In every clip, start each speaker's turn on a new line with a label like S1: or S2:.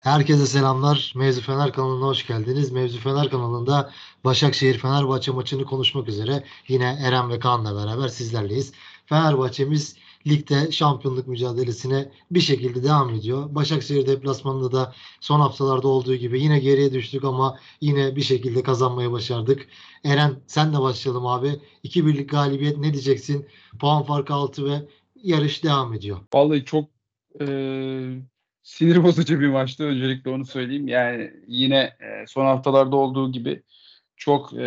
S1: Herkese selamlar. Mevzu Fener kanalına hoş geldiniz. Mevzu Fener kanalında Başakşehir Fenerbahçe maçını konuşmak üzere yine Eren ve Kaan'la beraber sizlerleyiz. Fenerbahçe'miz ligde şampiyonluk mücadelesine bir şekilde devam ediyor. Başakşehir deplasmanında da son haftalarda olduğu gibi yine geriye düştük ama yine bir şekilde kazanmayı başardık. Eren sen de başlayalım abi. 2 birlik galibiyet ne diyeceksin? Puan farkı 6 ve yarış devam ediyor.
S2: Vallahi çok e, sinir bozucu bir maçtı. Öncelikle onu söyleyeyim. Yani yine e, son haftalarda olduğu gibi çok e,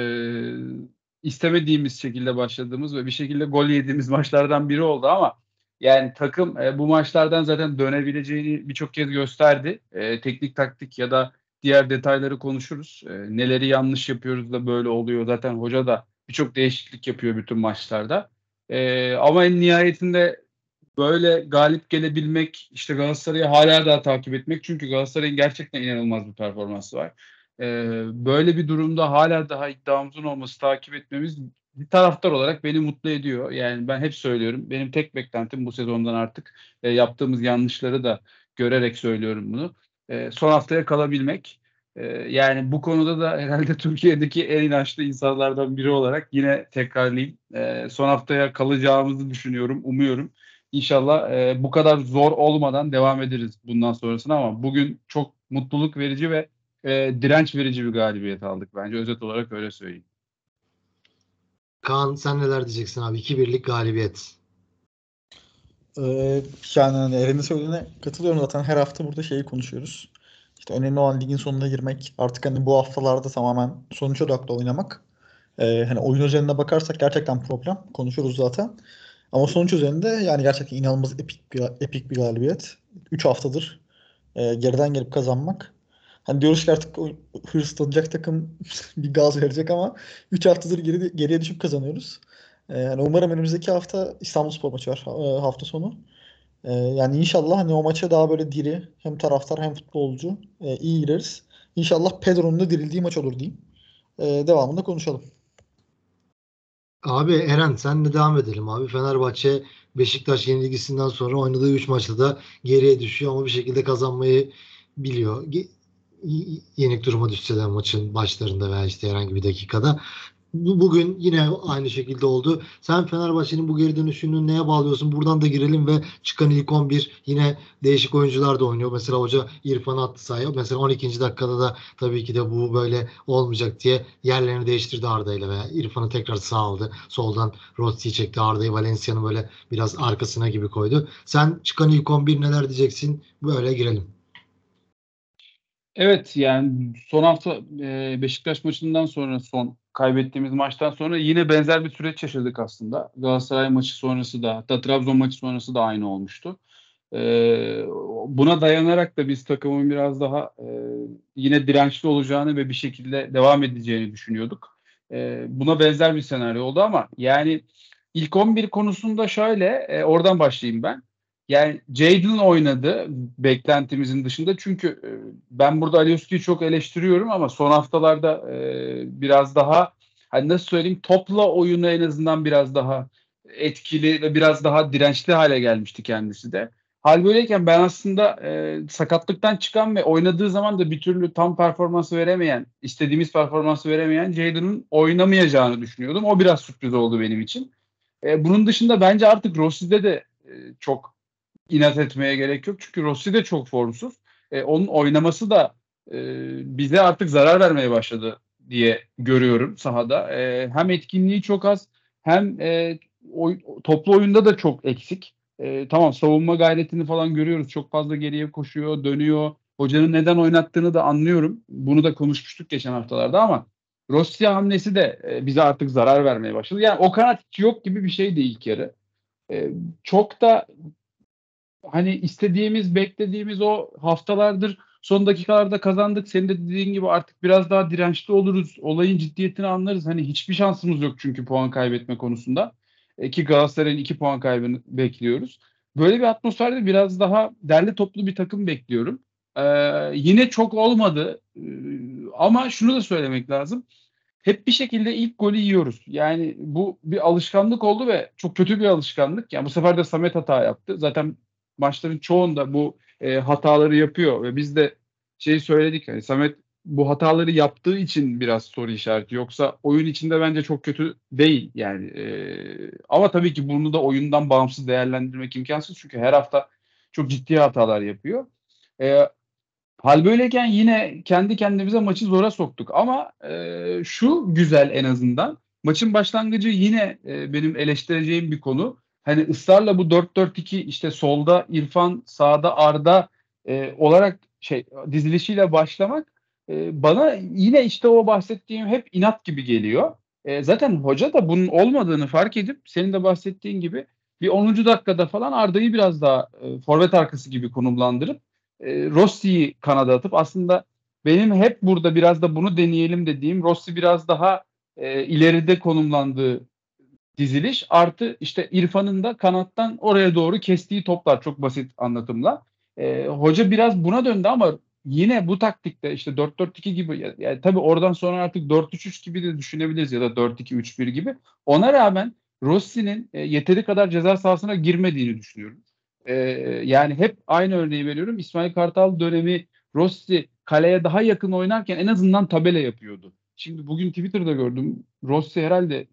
S2: istemediğimiz şekilde başladığımız ve bir şekilde gol yediğimiz maçlardan biri oldu ama yani takım e, bu maçlardan zaten dönebileceğini birçok kez gösterdi. E, teknik taktik ya da diğer detayları konuşuruz. E, neleri yanlış yapıyoruz da böyle oluyor. Zaten hoca da birçok değişiklik yapıyor bütün maçlarda. E, ama en nihayetinde böyle galip gelebilmek, işte Galatasaray'ı hala daha takip etmek. Çünkü Galatasaray'ın gerçekten inanılmaz bir performansı var. Ee, böyle bir durumda hala daha iddiamızın olması, takip etmemiz bir taraftar olarak beni mutlu ediyor. Yani ben hep söylüyorum. Benim tek beklentim bu sezondan artık e, yaptığımız yanlışları da görerek söylüyorum bunu. E, son haftaya kalabilmek. E, yani bu konuda da herhalde Türkiye'deki en inançlı insanlardan biri olarak yine tekrarlayayım. E, son haftaya kalacağımızı düşünüyorum, umuyorum. İnşallah e, bu kadar zor olmadan devam ederiz bundan sonrasına ama bugün çok mutluluk verici ve e, direnç verici bir galibiyet aldık bence. Özet olarak öyle söyleyeyim.
S1: Kaan sen neler diyeceksin abi? 2-1'lik galibiyet.
S3: Ee, yani hani Eren'in söylediğine katılıyorum zaten her hafta burada şeyi konuşuyoruz. İşte önemli olan ligin sonuna girmek. Artık hani bu haftalarda tamamen sonuç odaklı oynamak. Ee, hani oyun üzerine bakarsak gerçekten problem. Konuşuruz zaten. Ama sonuç üzerinde yani gerçekten inanılmaz epik bir, epik bir galibiyet. 3 haftadır e, geriden gelip kazanmak. Hani diyoruz ki artık hırslanacak takım bir gaz verecek ama 3 haftadır geri, geriye düşüp kazanıyoruz. E, yani umarım önümüzdeki hafta İstanbulspor maçı var e, hafta sonu. E, yani inşallah hani o maça daha böyle diri hem taraftar hem futbolcu e, iyi gireriz. İnşallah Pedro'nun da dirildiği maç olur diyeyim. E, devamında konuşalım.
S1: Abi Eren sen de devam edelim abi. Fenerbahçe Beşiktaş yenilgisinden sonra oynadığı 3 maçta da geriye düşüyor ama bir şekilde kazanmayı biliyor. Yenik duruma düşse de maçın başlarında veya işte herhangi bir dakikada bugün yine aynı şekilde oldu. Sen Fenerbahçe'nin bu geri dönüşünü neye bağlıyorsun? Buradan da girelim ve çıkan ilk 11 yine değişik oyuncular da oynuyor. Mesela hoca İrfan attı sahaya. Mesela 12. dakikada da tabii ki de bu böyle olmayacak diye yerlerini değiştirdi Arda ile veya İrfan'ı tekrar sağ aldı. Soldan Rossi'yi çekti. Arda'yı Valencia'nın böyle biraz arkasına gibi koydu. Sen çıkan ilk 11 neler diyeceksin? Böyle girelim.
S2: Evet yani son hafta e, Beşiktaş maçından sonra son kaybettiğimiz maçtan sonra yine benzer bir süreç yaşadık aslında. Galatasaray maçı sonrası da hatta Trabzon maçı sonrası da aynı olmuştu. Ee, buna dayanarak da biz takımın biraz daha e, yine dirençli olacağını ve bir şekilde devam edeceğini düşünüyorduk. Ee, buna benzer bir senaryo oldu ama yani ilk 11 konusunda şöyle e, oradan başlayayım ben. Yani Jadon oynadı beklentimizin dışında. Çünkü e, ben burada Alioski'yi çok eleştiriyorum ama son haftalarda e, biraz daha hani nasıl söyleyeyim topla oyunu en azından biraz daha etkili ve biraz daha dirençli hale gelmişti kendisi de. Hal böyleyken ben aslında e, sakatlıktan çıkan ve oynadığı zaman da bir türlü tam performansı veremeyen, istediğimiz performansı veremeyen Jadon'un oynamayacağını düşünüyordum. O biraz sürpriz oldu benim için. E, bunun dışında bence artık Rossi'de de e, çok inat etmeye gerek yok. Çünkü Rossi de çok formsuz. E, onun oynaması da e, bize artık zarar vermeye başladı diye görüyorum sahada. E, hem etkinliği çok az hem e, oy, toplu oyunda da çok eksik. E, tamam savunma gayretini falan görüyoruz. Çok fazla geriye koşuyor, dönüyor. Hocanın neden oynattığını da anlıyorum. Bunu da konuşmuştuk geçen haftalarda ama Rossi hamlesi de e, bize artık zarar vermeye başladı. Yani o kanat yok gibi bir şeydi ilk yarı. E, çok da hani istediğimiz, beklediğimiz o haftalardır son dakikalarda kazandık. Senin de dediğin gibi artık biraz daha dirençli oluruz. Olayın ciddiyetini anlarız. Hani hiçbir şansımız yok çünkü puan kaybetme konusunda. E, Galatasaray'ın iki puan kaybını bekliyoruz. Böyle bir atmosferde biraz daha derli toplu bir takım bekliyorum. Ee, yine çok olmadı. Ee, ama şunu da söylemek lazım. Hep bir şekilde ilk golü yiyoruz. Yani bu bir alışkanlık oldu ve çok kötü bir alışkanlık. Yani bu sefer de Samet hata yaptı. Zaten maçların çoğunda bu e, hataları yapıyor ve biz de şey söyledik hani Samet bu hataları yaptığı için biraz soru işareti. Yoksa oyun içinde bence çok kötü değil yani. Ee, ama tabii ki bunu da oyundan bağımsız değerlendirmek imkansız. Çünkü her hafta çok ciddi hatalar yapıyor. Ee, hal böyleyken yine kendi kendimize maçı zora soktuk. Ama e, şu güzel en azından. Maçın başlangıcı yine e, benim eleştireceğim bir konu. Hani ısrarla bu 4-4-2 işte solda İrfan, sağda Arda e, olarak şey dizilişiyle başlamak e, bana yine işte o bahsettiğim hep inat gibi geliyor. E, zaten hoca da bunun olmadığını fark edip senin de bahsettiğin gibi bir 10. dakikada falan Arda'yı biraz daha e, forvet arkası gibi konumlandırıp e, Rossi'yi kanada atıp aslında benim hep burada biraz da bunu deneyelim dediğim Rossi biraz daha e, ileride konumlandığı diziliş artı işte İrfan'ın da kanattan oraya doğru kestiği toplar çok basit anlatımla. E, hoca biraz buna döndü ama yine bu taktikte işte 4-4-2 gibi yani tabii oradan sonra artık 4-3-3 gibi de düşünebiliriz ya da 4-2-3-1 gibi. Ona rağmen Rossi'nin e, yeteri kadar ceza sahasına girmediğini düşünüyorum. E, yani hep aynı örneği veriyorum. İsmail Kartal dönemi Rossi kaleye daha yakın oynarken en azından tabela yapıyordu. Şimdi bugün Twitter'da gördüm. Rossi herhalde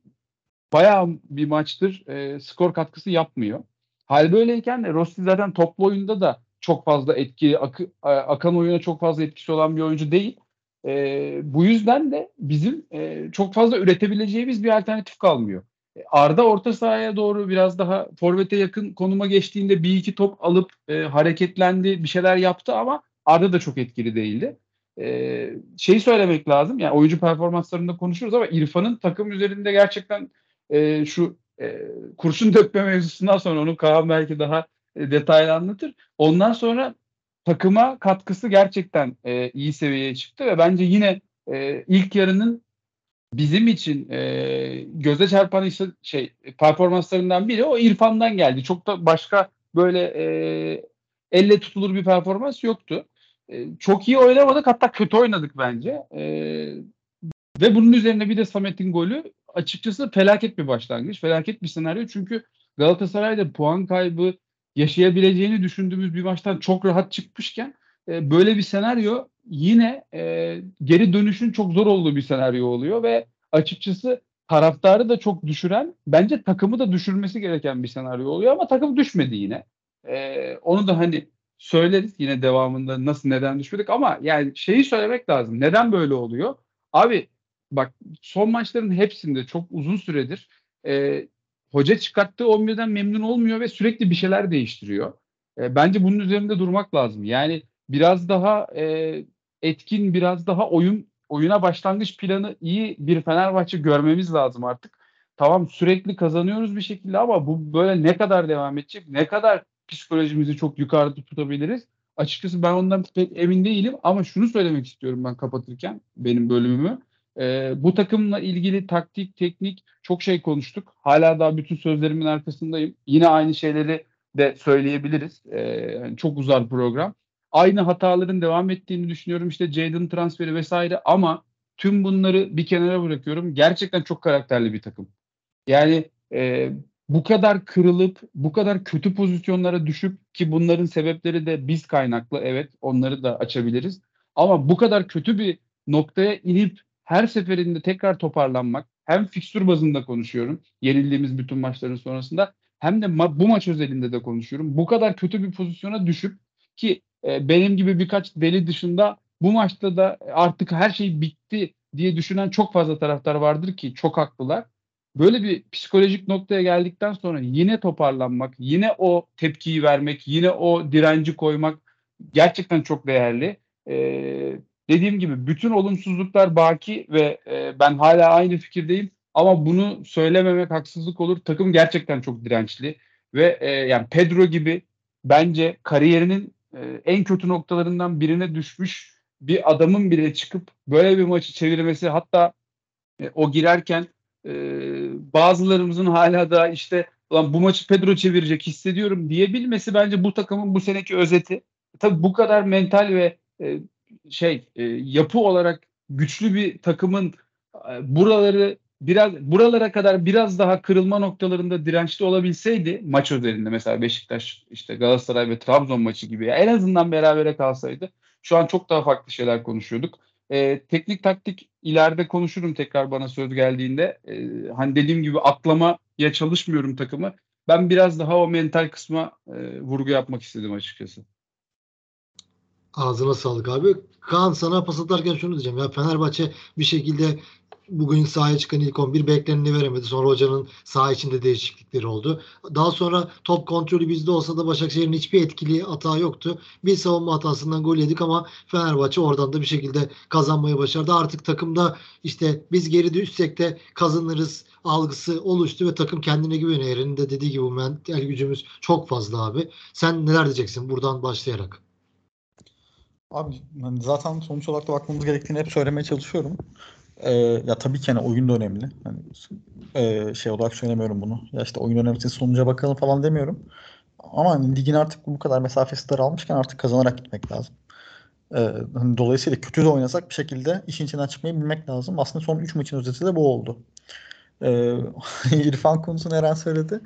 S2: bayağı bir maçtır e, skor katkısı yapmıyor. Hal böyleyken Rossi zaten toplu oyunda da çok fazla etki, akı, akan oyuna çok fazla etkisi olan bir oyuncu değil. E, bu yüzden de bizim e, çok fazla üretebileceğimiz bir alternatif kalmıyor. E, Arda orta sahaya doğru biraz daha forvete yakın konuma geçtiğinde bir iki top alıp e, hareketlendi, bir şeyler yaptı ama Arda da çok etkili değildi. E, şeyi söylemek lazım, yani oyuncu performanslarında konuşuruz ama İrfan'ın takım üzerinde gerçekten e, şu e, kurşun dökme mevzusundan sonra onu Kaan belki daha e, detaylı anlatır. Ondan sonra takıma katkısı gerçekten e, iyi seviyeye çıktı ve bence yine e, ilk yarının bizim için e, göze çarpan işte şey performanslarından biri o İrfan'dan geldi. Çok da başka böyle e, elle tutulur bir performans yoktu. E, çok iyi oynamadık hatta kötü oynadık bence. E, ve bunun üzerine bir de Samet'in golü açıkçası felaket bir başlangıç. Felaket bir senaryo çünkü Galatasaray'da puan kaybı yaşayabileceğini düşündüğümüz bir maçtan çok rahat çıkmışken e, böyle bir senaryo yine e, geri dönüşün çok zor olduğu bir senaryo oluyor ve açıkçası taraftarı da çok düşüren bence takımı da düşürmesi gereken bir senaryo oluyor ama takım düşmedi yine. E, onu da hani söyleriz yine devamında nasıl neden düşmedik ama yani şeyi söylemek lazım. Neden böyle oluyor? Abi bak son maçların hepsinde çok uzun süredir e, hoca çıkarttığı 11'den memnun olmuyor ve sürekli bir şeyler değiştiriyor. E, bence bunun üzerinde durmak lazım. Yani biraz daha e, etkin, biraz daha oyun oyuna başlangıç planı iyi bir Fenerbahçe görmemiz lazım artık. Tamam sürekli kazanıyoruz bir şekilde ama bu böyle ne kadar devam edecek? Ne kadar psikolojimizi çok yukarıda tutabiliriz? Açıkçası ben ondan pek emin değilim ama şunu söylemek istiyorum ben kapatırken benim bölümümü. E, bu takımla ilgili taktik, teknik çok şey konuştuk. Hala daha bütün sözlerimin arkasındayım. Yine aynı şeyleri de söyleyebiliriz. E, çok uzar program. Aynı hataların devam ettiğini düşünüyorum. İşte Jadon transferi vesaire ama tüm bunları bir kenara bırakıyorum. Gerçekten çok karakterli bir takım. Yani e, bu kadar kırılıp bu kadar kötü pozisyonlara düşüp ki bunların sebepleri de biz kaynaklı evet onları da açabiliriz. Ama bu kadar kötü bir noktaya inip her seferinde tekrar toparlanmak hem fikstür bazında konuşuyorum yenildiğimiz bütün maçların sonrasında hem de ma- bu maç özelinde de konuşuyorum. Bu kadar kötü bir pozisyona düşüp ki e, benim gibi birkaç deli dışında bu maçta da artık her şey bitti diye düşünen çok fazla taraftar vardır ki çok haklılar. Böyle bir psikolojik noktaya geldikten sonra yine toparlanmak, yine o tepkiyi vermek, yine o direnci koymak gerçekten çok değerli. Ee, dediğim gibi bütün olumsuzluklar baki ve e, ben hala aynı fikirdeyim. Ama bunu söylememek haksızlık olur. Takım gerçekten çok dirençli ve e, yani Pedro gibi bence kariyerinin e, en kötü noktalarından birine düşmüş bir adamın bile çıkıp böyle bir maçı çevirmesi hatta e, o girerken e, bazılarımızın hala da işte Ulan bu maçı Pedro çevirecek hissediyorum diyebilmesi bence bu takımın bu seneki özeti. Tabii bu kadar mental ve e, şey e, yapı olarak güçlü bir takımın e, buraları biraz buralara kadar biraz daha kırılma noktalarında dirençli olabilseydi maç üzerinde mesela Beşiktaş işte Galatasaray ve Trabzon maçı gibi en azından berabere kalsaydı Şu an çok daha farklı şeyler konuşuyorduk. E, teknik taktik ileride konuşurum tekrar bana söz geldiğinde. E, hani dediğim gibi atlamaya çalışmıyorum takımı. Ben biraz daha o mental kısma e, vurgu yapmak istedim açıkçası.
S1: Ağzına sağlık abi. Kaan sana pas atarken şunu diyeceğim. Ya Fenerbahçe bir şekilde bugün sahaya çıkan ilk 11 bekleneni veremedi. Sonra hocanın saha içinde değişiklikleri oldu. Daha sonra top kontrolü bizde olsa da Başakşehir'in hiçbir etkili hata yoktu. Bir savunma hatasından gol yedik ama Fenerbahçe oradan da bir şekilde kazanmayı başardı. Artık takımda işte biz geri düşsek de kazanırız algısı oluştu ve takım kendine güveniyor. Eren'in de dediği gibi mental gücümüz çok fazla abi. Sen neler diyeceksin buradan başlayarak?
S3: Abi hani zaten sonuç olarak da bakmamız gerektiğini hep söylemeye çalışıyorum. Ee, ya tabii ki hani oyun da önemli. Hani e, şey olarak söylemiyorum bunu. Ya işte oyun önemli sonuca bakalım falan demiyorum. Ama hani ligin artık bu kadar mesafesi daralmışken artık kazanarak gitmek lazım. Ee, hani dolayısıyla kötü de oynasak bir şekilde işin içinden çıkmayı bilmek lazım. Aslında son 3 maçın özeti de bu oldu. Ee, İrfan konusunu Eren söyledi.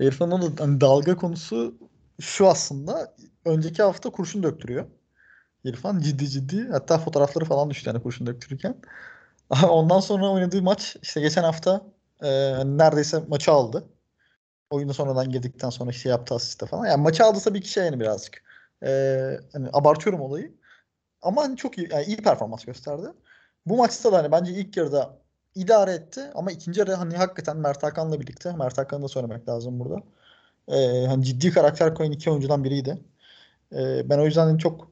S3: İrfan'ın da hani dalga konusu şu aslında. Önceki hafta kurşun döktürüyor. İrfan ciddi ciddi. Hatta fotoğrafları falan düştü yani kurşun döktürürken. Ondan sonra oynadığı maç işte geçen hafta e, neredeyse maçı aldı. Oyuna sonradan girdikten sonra şey yaptı asiste falan. Yani maçı aldıysa bir kişi yani birazcık. E, hani abartıyorum olayı. Ama hani çok iyi, yani iyi performans gösterdi. Bu maçta da hani bence ilk yarıda idare etti ama ikinci yarı hani hakikaten Mert Hakan'la birlikte Mert Hakan'ı da söylemek lazım burada. E, hani ciddi karakter koyan iki oyuncudan biriydi. E, ben o yüzden hani çok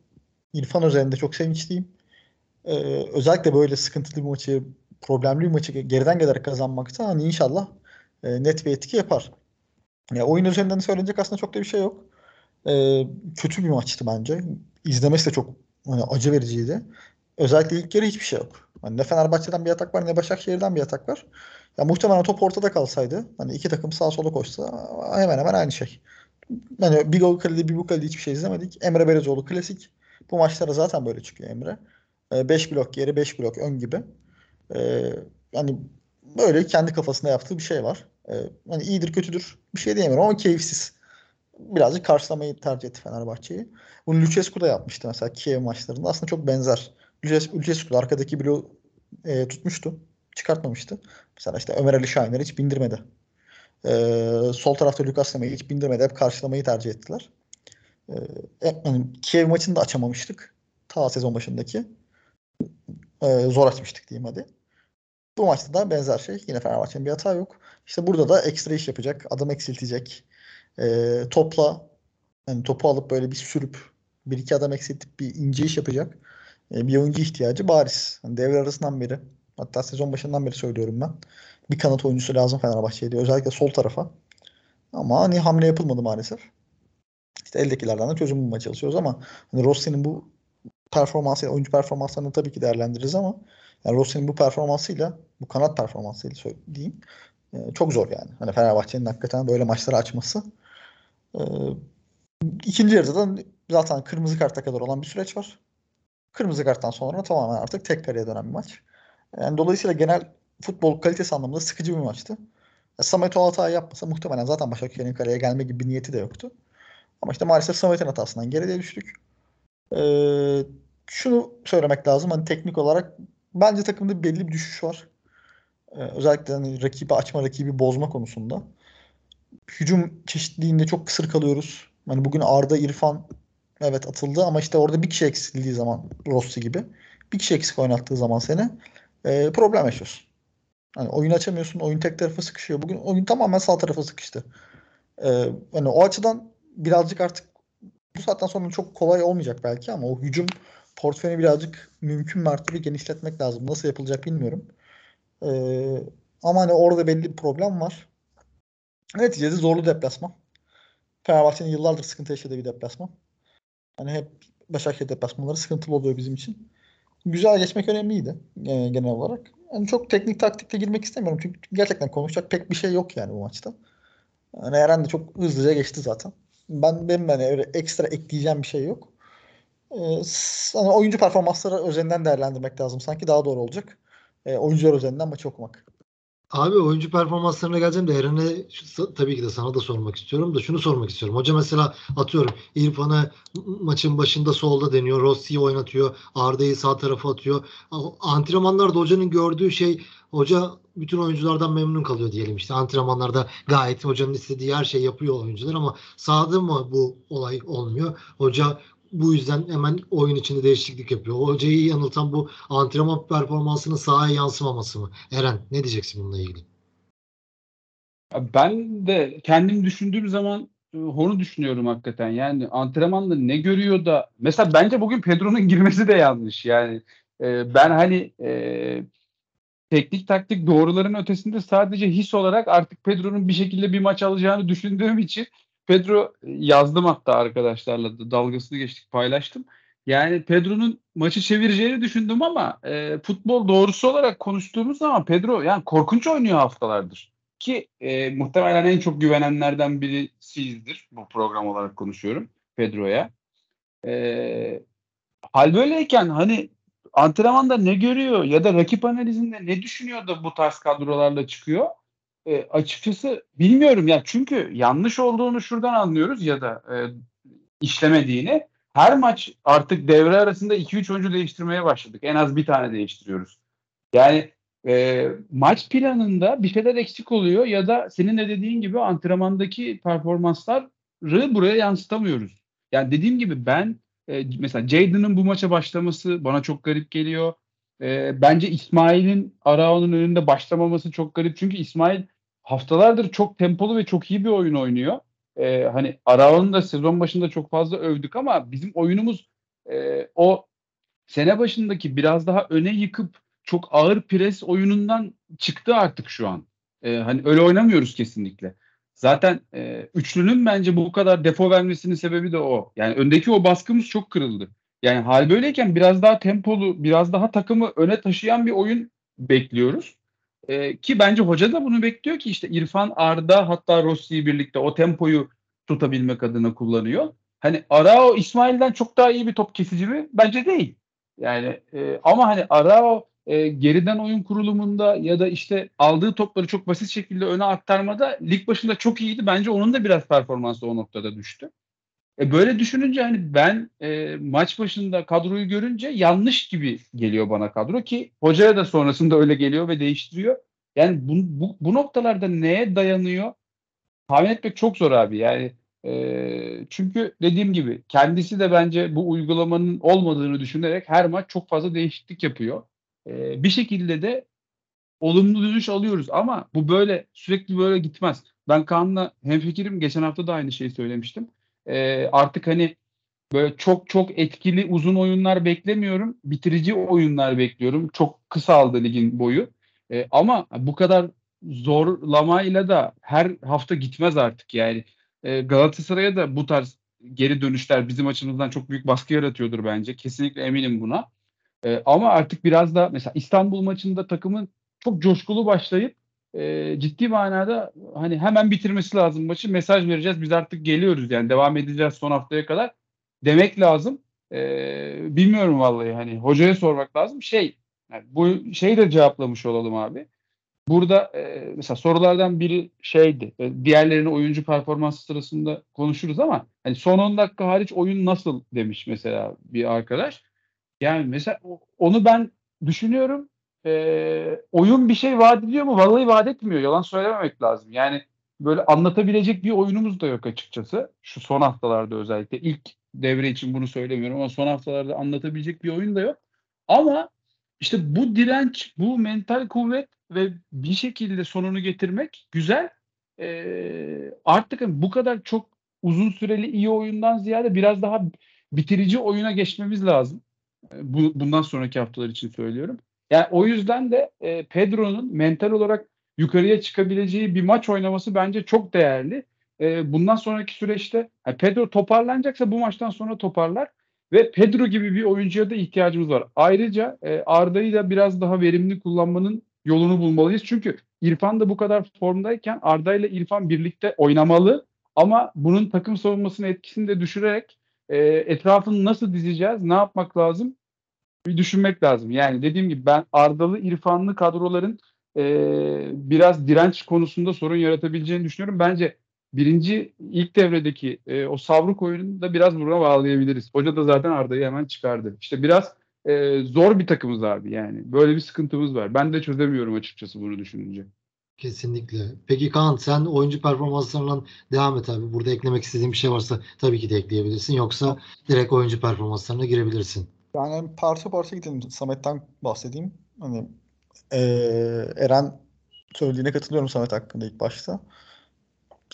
S3: İrfan üzerinde çok sevinçliyim. Ee, özellikle böyle sıkıntılı bir maçı, problemli bir maçı geriden gelerek kazanmakta hani inşallah e, net bir etki yapar. Ya oyun üzerinden söylenecek aslında çok da bir şey yok. Ee, kötü bir maçtı bence. İzlemesi de çok hani, acı vericiydi. Özellikle ilk yarı hiçbir şey yok. Hani ne Fenerbahçe'den bir atak var ne Başakşehir'den bir atak var. Ya muhtemelen top ortada kalsaydı hani iki takım sağa sola koşsa hemen hemen aynı şey. Yani bir gol kalede bir bu kalede hiçbir şey izlemedik. Emre Belezoğlu klasik. Bu maçlara zaten böyle çıkıyor Emre. 5 blok geri 5 blok ön gibi. Ee, yani böyle kendi kafasında yaptığı bir şey var. Ee, yani iyidir kötüdür bir şey diyemiyorum ama keyifsiz. Birazcık karşılamayı tercih etti Fenerbahçe'yi. Bunu Lucescu da yapmıştı mesela Kiev maçlarında. Aslında çok benzer. Lucescu da arkadaki bloğu e, tutmuştu. Çıkartmamıştı. Mesela işte Ömer Ali Şahinleri hiç bindirmedi. Ee, sol tarafta Lucas Lemay'ı hiç bindirmedi. Hep karşılamayı tercih ettiler. Ee, yani Kiev maçını da açamamıştık. Ta sezon başındaki. Ee, zor açmıştık diyeyim hadi. Bu maçta da benzer şey. Yine Fenerbahçe'nin bir hata yok. İşte burada da ekstra iş yapacak. Adam eksiltecek. Ee, topla yani topu alıp böyle bir sürüp bir iki adam eksiltip bir ince iş yapacak. Ee, bir oyuncu ihtiyacı bariz. Yani devre arasından beri hatta sezon başından beri söylüyorum ben. Bir kanat oyuncusu lazım Fenerbahçe'ye diye. Özellikle sol tarafa. Ama hani hamle yapılmadı maalesef. İşte eldekilerden de çözüm bulmaya çalışıyoruz ama hani Rossi'nin bu performansı, oyuncu performanslarını tabii ki değerlendiririz ama yani Rossi'nin bu performansıyla, bu kanat performansıyla söyleyeyim e, çok zor yani. Hani Fenerbahçe'nin hakikaten böyle maçları açması. E, ikinci yarıda da zaten kırmızı karta kadar olan bir süreç var. Kırmızı karttan sonra tamamen artık tek kaleye dönen bir maç. Yani dolayısıyla genel futbol kalitesi anlamında sıkıcı bir maçtı. Samet o hatayı yapmasa muhtemelen zaten Başakşehir'in kaleye gelme gibi bir niyeti de yoktu. Ama işte maalesef Samet'in hatasından geriye düştük. Ee, şunu söylemek lazım. Hani teknik olarak bence takımda belli bir düşüş var. Ee, özellikle hani rakibi açma, rakibi bozma konusunda. Hücum çeşitliliğinde çok kısır kalıyoruz. Hani bugün Arda, İrfan evet atıldı ama işte orada bir kişi eksildiği zaman Rossi gibi bir kişi eksik oynattığı zaman seni e, problem yaşıyorsun. Hani oyun açamıyorsun. Oyun tek tarafa sıkışıyor. Bugün oyun tamamen sağ tarafa sıkıştı. Ee, hani o açıdan birazcık artık bu saatten sonra çok kolay olmayacak belki ama o hücum portföyünü birazcık mümkün mertebe genişletmek lazım. Nasıl yapılacak bilmiyorum. Ee, ama hani orada belli bir problem var. Neticede zorlu deplasman. Fenerbahçe'nin yıllardır sıkıntı yaşadığı bir deplasman. Hani hep Başakşehir deplasmanları sıkıntılı oluyor bizim için. Güzel geçmek önemliydi e, genel olarak. Yani çok teknik taktikle girmek istemiyorum. Çünkü gerçekten konuşacak pek bir şey yok yani bu maçta. Yani Eren de çok hızlıca geçti zaten. Ben benim hani öyle ekstra ekleyeceğim bir şey yok. Ee, hani oyuncu performansları özelinden değerlendirmek lazım. Sanki daha doğru olacak. Ee, oyuncular özelinden maçı okumak.
S1: Abi oyuncu performanslarına geleceğim de Eren'e tabii ki de sana da sormak istiyorum da şunu sormak istiyorum. Hoca mesela atıyorum İrfan'ı maçın başında solda deniyor. Rossi'yi oynatıyor. Arda'yı sağ tarafa atıyor. Antrenmanlarda hocanın gördüğü şey hoca bütün oyunculardan memnun kalıyor diyelim işte. Antrenmanlarda gayet hocanın istediği her şey yapıyor oyuncular ama sahada mı bu olay olmuyor? Hoca bu yüzden hemen oyun içinde değişiklik yapıyor. Hocayı yanıltan bu antrenman performansının sahaya yansımaması mı? Eren ne diyeceksin bununla ilgili?
S2: Ben de kendim düşündüğüm zaman e, onu düşünüyorum hakikaten. Yani antrenmanda ne görüyor da mesela bence bugün Pedro'nun girmesi de yanlış. Yani e, ben hani e, teknik taktik doğruların ötesinde sadece his olarak artık Pedro'nun bir şekilde bir maç alacağını düşündüğüm için Pedro yazdım hatta arkadaşlarla da dalgasını geçtik paylaştım. Yani Pedro'nun maçı çevireceğini düşündüm ama e, futbol doğrusu olarak konuştuğumuz zaman Pedro yani korkunç oynuyor haftalardır. Ki e, muhtemelen en çok güvenenlerden birisiyizdir bu program olarak konuşuyorum Pedro'ya. E, hal böyleyken hani antrenmanda ne görüyor ya da rakip analizinde ne düşünüyor da bu tarz kadrolarla çıkıyor? E, açıkçası bilmiyorum ya çünkü yanlış olduğunu şuradan anlıyoruz ya da e, işlemediğini. Her maç artık devre arasında 2-3 oyuncu değiştirmeye başladık. En az bir tane değiştiriyoruz. Yani e, maç planında bir şeyler eksik oluyor ya da senin de dediğin gibi antrenmandaki performansları buraya yansıtamıyoruz. Yani dediğim gibi ben e, mesela Jadon'ın bu maça başlaması bana çok garip geliyor. E, bence İsmail'in Arao'nun önünde başlamaması çok garip. Çünkü İsmail haftalardır çok tempolu ve çok iyi bir oyun oynuyor. E, hani Arao'nun da sezon başında çok fazla övdük ama bizim oyunumuz e, o sene başındaki biraz daha öne yıkıp çok ağır pres oyunundan çıktı artık şu an. E, hani öyle oynamıyoruz kesinlikle. Zaten e, üçlünün bence bu kadar defo vermesinin sebebi de o. Yani öndeki o baskımız çok kırıldı. Yani hal böyleyken biraz daha tempolu, biraz daha takımı öne taşıyan bir oyun bekliyoruz. E, ki bence hoca da bunu bekliyor ki işte İrfan, Arda hatta Rossi'yi birlikte o tempoyu tutabilmek adına kullanıyor. Hani Arao İsmail'den çok daha iyi bir top kesici mi? Bence değil. Yani e, ama hani Arao e, geriden oyun kurulumunda ya da işte aldığı topları çok basit şekilde öne aktarmada lig başında çok iyiydi. Bence onun da biraz performansı o noktada düştü. E, böyle düşününce hani ben e, maç başında kadroyu görünce yanlış gibi geliyor bana kadro ki hocaya da sonrasında öyle geliyor ve değiştiriyor. Yani bu, bu, bu noktalarda neye dayanıyor tahmin etmek çok zor abi. Yani e, çünkü dediğim gibi kendisi de bence bu uygulamanın olmadığını düşünerek her maç çok fazla değişiklik yapıyor. E, bir şekilde de olumlu dönüş alıyoruz ama bu böyle sürekli böyle gitmez. Ben Kaan'la hemfikirim. Geçen hafta da aynı şeyi söylemiştim. E, artık hani böyle çok çok etkili uzun oyunlar beklemiyorum. Bitirici oyunlar bekliyorum. Çok kısa aldı ligin boyu. E, ama bu kadar zorlamayla da her hafta gitmez artık yani. E, Galatasaray'a da bu tarz geri dönüşler bizim açımızdan çok büyük baskı yaratıyordur bence. Kesinlikle eminim buna. E, ama artık biraz da mesela İstanbul maçında takımın çok coşkulu başlayıp e, ciddi manada hani hemen bitirmesi lazım maçı. Mesaj vereceğiz. Biz artık geliyoruz yani devam edeceğiz son haftaya kadar demek lazım. E, bilmiyorum vallahi hani hocaya sormak lazım. Şey yani bu şeyi de cevaplamış olalım abi. Burada e, mesela sorulardan biri şeydi. E, diğerlerinin oyuncu performansı sırasında konuşuruz ama hani son 10 dakika hariç oyun nasıl demiş mesela bir arkadaş. Yani mesela onu ben düşünüyorum. E, oyun bir şey vaat ediyor mu? Vallahi vaat etmiyor. Yalan söylememek lazım. Yani böyle anlatabilecek bir oyunumuz da yok açıkçası. Şu son haftalarda özellikle. ilk devre için bunu söylemiyorum ama son haftalarda anlatabilecek bir oyun da yok. Ama işte bu direnç, bu mental kuvvet ve bir şekilde sonunu getirmek güzel. Ee, artık bu kadar çok uzun süreli iyi oyundan ziyade biraz daha bitirici oyuna geçmemiz lazım. Ee, Bu, bundan sonraki haftalar için söylüyorum. Yani o yüzden de e, Pedro'nun mental olarak yukarıya çıkabileceği bir maç oynaması bence çok değerli. E, bundan sonraki süreçte yani Pedro toparlanacaksa bu maçtan sonra toparlar. Ve Pedro gibi bir oyuncuya da ihtiyacımız var. Ayrıca e, Arda'yı da biraz daha verimli kullanmanın yolunu bulmalıyız. Çünkü İrfan da bu kadar formdayken Arda ile İrfan birlikte oynamalı. Ama bunun takım savunmasının etkisini de düşürerek e, etrafını nasıl dizeceğiz, ne yapmak lazım bir düşünmek lazım. Yani dediğim gibi ben Ardalı, İrfanlı kadroların e, biraz direnç konusunda sorun yaratabileceğini düşünüyorum. Bence birinci ilk devredeki e, o savruk oyununu da biraz buna bağlayabiliriz. Hoca da zaten Arda'yı hemen çıkardı. İşte biraz e, zor bir takımız abi yani. Böyle bir sıkıntımız var. Ben de çözemiyorum açıkçası bunu düşününce.
S1: Kesinlikle. Peki Kaan sen oyuncu performanslarından devam et abi. Burada eklemek istediğin bir şey varsa tabii ki de ekleyebilirsin. Yoksa direkt oyuncu performanslarına girebilirsin.
S3: Yani parça parça gidelim. Samet'ten bahsedeyim. Hani eee, Eren söylediğine katılıyorum Samet hakkında ilk başta.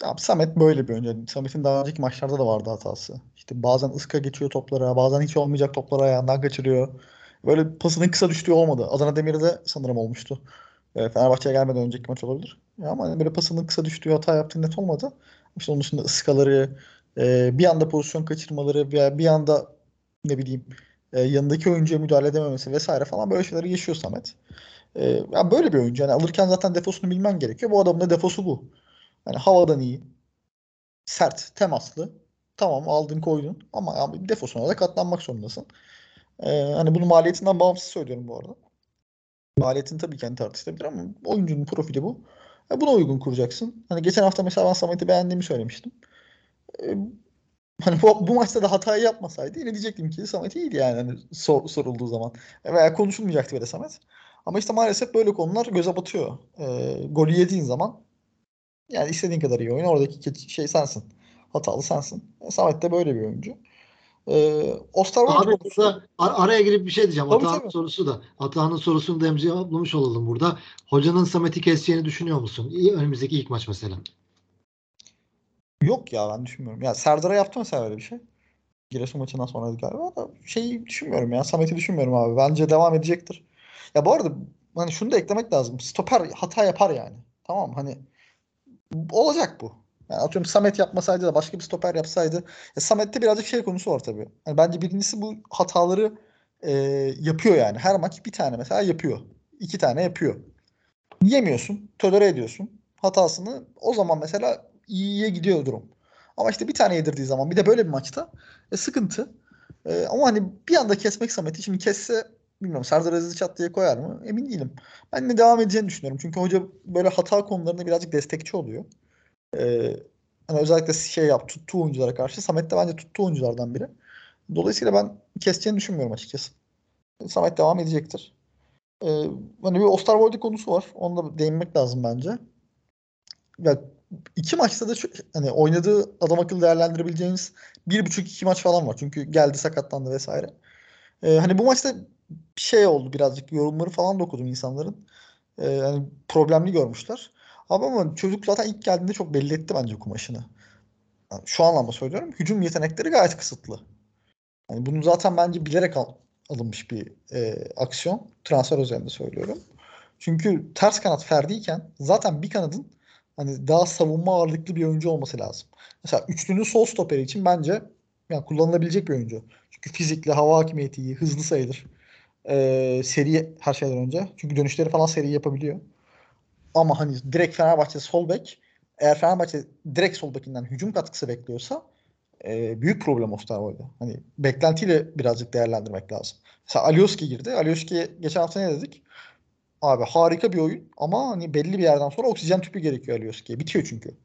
S3: Abi Samet böyle bir oyuncu. Samet'in daha önceki maçlarda da vardı hatası. İşte bazen ıska geçiyor toplara, bazen hiç olmayacak topları ayağından kaçırıyor. Böyle pasının kısa düştüğü olmadı. Adana Demir'de sanırım olmuştu. E, Fenerbahçe'ye gelmeden önceki maç olabilir. Ya ama hani böyle pasının kısa düştüğü hata yaptığı net olmadı. İşte onun dışında ıskaları, e, bir anda pozisyon kaçırmaları veya bir anda ne bileyim e, yanındaki oyuncuya müdahale edememesi vesaire falan böyle şeyleri yaşıyor Samet. E, ya böyle bir oyuncu. Yani alırken zaten defosunu bilmen gerekiyor. Bu adamın da defosu bu. Hani havadan iyi, sert, temaslı. Tamam aldın koydun ama abi defosuna da katlanmak zorundasın. Ee, hani bunu maliyetinden bağımsız söylüyorum bu arada. Maliyetin tabii ki hani tartışılabilir ama oyuncunun profili bu. E, buna uygun kuracaksın. Hani geçen hafta mesela ben Samet'i beğendiğimi söylemiştim. E, hani bu, bu maçta da hatayı yapmasaydı yine diyecektim ki Samet iyiydi yani hani sor, sorulduğu zaman. E, veya konuşulmayacaktı bile Samet. Ama işte maalesef böyle konular göze batıyor. E, golü yediğin zaman yani istediğin kadar iyi oyun. Oradaki şey sensin. Hatalı sensin. E, Samet de böyle bir oyuncu. Ee, Osterwolde
S1: Abi
S3: konusu-
S1: ar- araya girip bir şey diyeceğim.
S3: Tabii,
S1: Atahan'ın
S3: tabii.
S1: sorusu da. Atahan'ın sorusunu da cevaplamış olalım burada. Hocanın Samet'i keseceğini düşünüyor musun? İyi, önümüzdeki ilk maç mesela.
S3: Yok ya ben düşünmüyorum. Ya Serdar'a yaptı mesela öyle bir şey. Giresun maçından sonra galiba da şeyi düşünmüyorum ya. Samet'i düşünmüyorum abi. Bence devam edecektir. Ya bu arada hani şunu da eklemek lazım. Stoper hata yapar yani. Tamam mı? Hani olacak bu. Yani atıyorum Samet yapmasaydı da başka bir stoper yapsaydı. Ya Samet'te birazcık şey konusu var tabii. Yani bence birincisi bu hataları e, yapıyor yani. Her maç bir tane mesela yapıyor. İki tane yapıyor. Yemiyorsun. Tolere ediyorsun hatasını. O zaman mesela iyiye gidiyor durum. Ama işte bir tane yedirdiği zaman bir de böyle bir maçta e, sıkıntı. E, ama hani bir anda kesmek Samet'i şimdi kesse bilmiyorum Serdar Aziz çat diye koyar mı? Emin değilim. Ben de devam edeceğini düşünüyorum. Çünkü hoca böyle hata konularında birazcık destekçi oluyor. E, hani özellikle şey yap tuttuğu oyunculara karşı. Samet de bence tuttuğu oyunculardan biri. Dolayısıyla ben keseceğini düşünmüyorum açıkçası. Samet devam edecektir. E, hani bir Osterwolde konusu var. Onu da değinmek lazım bence. Ya iki maçta da hani oynadığı adam akıllı değerlendirebileceğiniz bir buçuk iki maç falan var. Çünkü geldi sakatlandı vesaire. Ee, hani bu maçta şey oldu birazcık yorumları falan da okudum insanların. Ee, hani problemli görmüşler. Abi ama çocuk zaten ilk geldiğinde çok belli etti bence kumaşını. Yani şu anlamda söylüyorum. Hücum yetenekleri gayet kısıtlı. Yani bunu zaten bence bilerek al- alınmış bir e, aksiyon. Transfer özelinde söylüyorum. Çünkü ters kanat Ferdi'yken zaten bir kanadın hani daha savunma ağırlıklı bir oyuncu olması lazım. Mesela üçlünün sol stoperi için bence yani kullanılabilecek bir oyuncu. Çünkü fizikli, hava hakimiyeti iyi, hızlı sayılır. Ee, seri her şeyden önce. Çünkü dönüşleri falan seri yapabiliyor. Ama hani direkt Fenerbahçe sol bek eğer Fenerbahçe direkt sol bekinden hücum katkısı bekliyorsa e, büyük problem Osterwolde. Hani beklentiyle birazcık değerlendirmek lazım. Mesela Alioski girdi. Alioski'ye geçen hafta ne dedik? Abi harika bir oyun ama hani belli bir yerden sonra oksijen tüpü gerekiyor Alioski'ye. Bitiyor çünkü.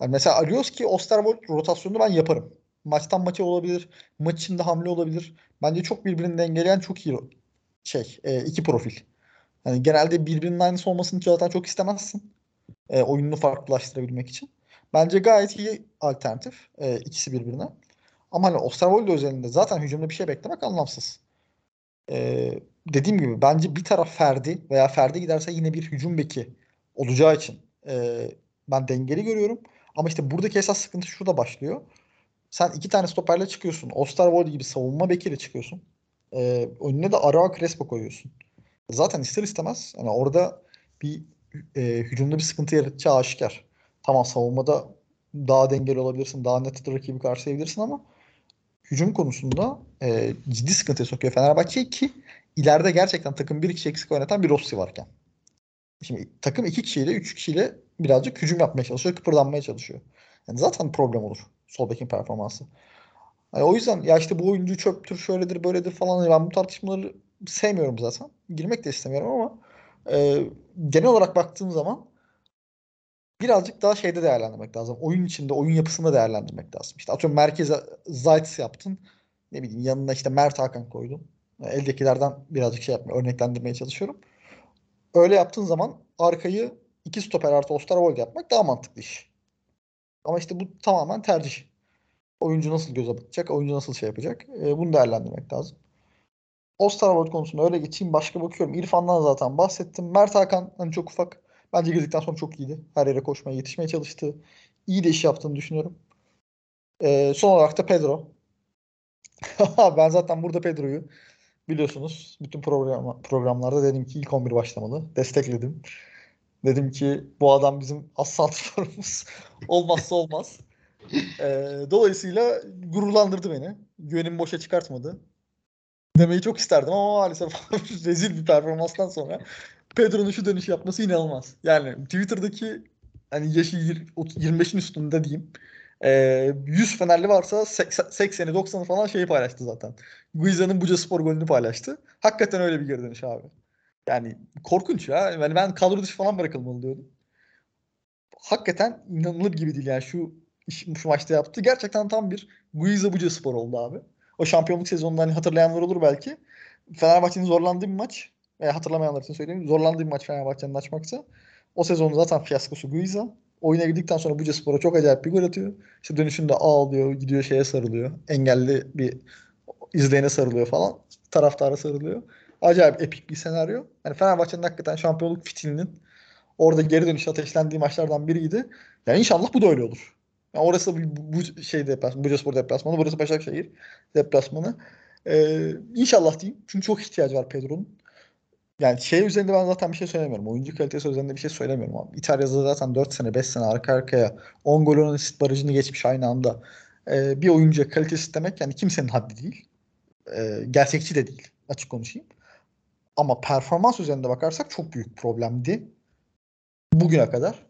S3: Yani mesela Alioski Osterwold rotasyonunu ben yaparım. Maçtan maça olabilir. Maç içinde hamle olabilir. Bence çok birbirini dengeleyen çok iyi şey e, iki profil. Yani genelde birbirinin aynısı olmasını zaten çok istemezsin. E, oyununu farklılaştırabilmek için. Bence gayet iyi alternatif. E, ikisi birbirine. Ama hani Osterwold özelinde zaten hücumda bir şey beklemek anlamsız. E, dediğim gibi bence bir taraf Ferdi veya Ferdi giderse yine bir hücum beki olacağı için e, ben dengeli görüyorum. Ama işte buradaki esas sıkıntı şurada başlıyor. Sen iki tane stoperle çıkıyorsun. Osterwold gibi savunma bekiyle çıkıyorsun. E, önüne de Arao Crespo koyuyorsun. Zaten ister istemez yani orada bir e, hücumda bir sıkıntı yaratacağı aşikar. Tamam savunmada daha dengeli olabilirsin. Daha net rakibi karşılayabilirsin ama hücum konusunda e, ciddi sıkıntıya sokuyor Fenerbahçe ki ileride gerçekten takım bir kişi eksik oynatan bir Rossi varken. Şimdi takım iki kişiyle, üç kişiyle birazcık hücum yapmaya çalışıyor, kıpırdanmaya çalışıyor. Yani zaten problem olur sol bekin performansı. Yani o yüzden ya işte bu oyuncu çöptür, şöyledir, böyledir falan. Ben bu tartışmaları sevmiyorum zaten. Girmek de istemiyorum ama Ee, genel olarak baktığım zaman birazcık daha şeyde değerlendirmek lazım. Oyun içinde, oyun yapısında değerlendirmek lazım. İşte atıyorum merkeze Zayt's yaptın. Ne bileyim yanına işte Mert Hakan koydun. Eldekilerden birazcık şey yapmaya, örneklendirmeye çalışıyorum. Öyle yaptığın zaman arkayı iki stoper artı Osterwold yapmak daha mantıklı iş. Ama işte bu tamamen tercih. Oyuncu nasıl göze batacak, oyuncu nasıl şey yapacak. E, bunu değerlendirmek lazım. Osterwold konusunda öyle geçeyim. Başka bakıyorum. İrfan'dan zaten bahsettim. Mert Hakan hani çok ufak. Bence girdikten sonra çok iyiydi. Her yere koşmaya, yetişmeye çalıştı. İyi de iş yaptığını düşünüyorum. E, son olarak da Pedro. ben zaten burada Pedro'yu biliyorsunuz bütün program, programlarda dedim ki ilk 11 başlamalı. Destekledim. Dedim ki bu adam bizim as. Olmazsa olmaz. Ee, dolayısıyla gururlandırdı beni. Güvenimi boşa çıkartmadı. Demeyi çok isterdim ama maalesef rezil bir performanstan sonra Pedro'nun şu dönüş yapması inanılmaz. Yani Twitter'daki hani yaşı 25'in üstünde diyeyim. E, 100 Fenerli varsa 80'i 90'ı falan şeyi paylaştı zaten. Guiza'nın Buca Spor golünü paylaştı. Hakikaten öyle bir geri dönüş abi. Yani korkunç ya. Yani ben kadro dışı falan bırakılmalı diyordum. Hakikaten inanılır gibi değil yani şu şu maçta yaptı. Gerçekten tam bir Guiza Buca Spor oldu abi. O şampiyonluk sezonunda hani hatırlayanlar olur belki. Fenerbahçe'nin zorlandığı bir maç. E, hatırlamayanlar için söyleyeyim. Zorlandığı bir maç Fenerbahçe'nin açmaksa. O sezonun zaten fiyaskosu Guiza. Oyuna girdikten sonra Buca Spor'a çok acayip bir gol atıyor. İşte dönüşünde ağlıyor, gidiyor şeye sarılıyor. Engelli bir izleyene sarılıyor falan. Taraftara sarılıyor. Acayip epik bir senaryo. Yani Fenerbahçe'nin hakikaten şampiyonluk fitilinin orada geri dönüş ateşlendiği maçlardan biriydi. Yani inşallah bu da öyle olur. Yani orası bu, bu şey deplasmanı, Bucaspor deplasmanı, burası Başakşehir deplasmanı. Ee, inşallah diyeyim. Çünkü çok ihtiyacı var Pedro'nun. Yani şey üzerinde ben zaten bir şey söylemiyorum. Oyuncu kalitesi üzerinde bir şey söylemiyorum abi. İtalya'da zaten 4 sene 5 sene arka arkaya 10 gol 10 asist barajını geçmiş aynı anda. Ee, bir oyuncuya kalitesi demek yani kimsenin haddi değil. Ee, gerçekçi de değil. Açık konuşayım. Ama performans üzerinde bakarsak çok büyük problemdi. Bugüne kadar.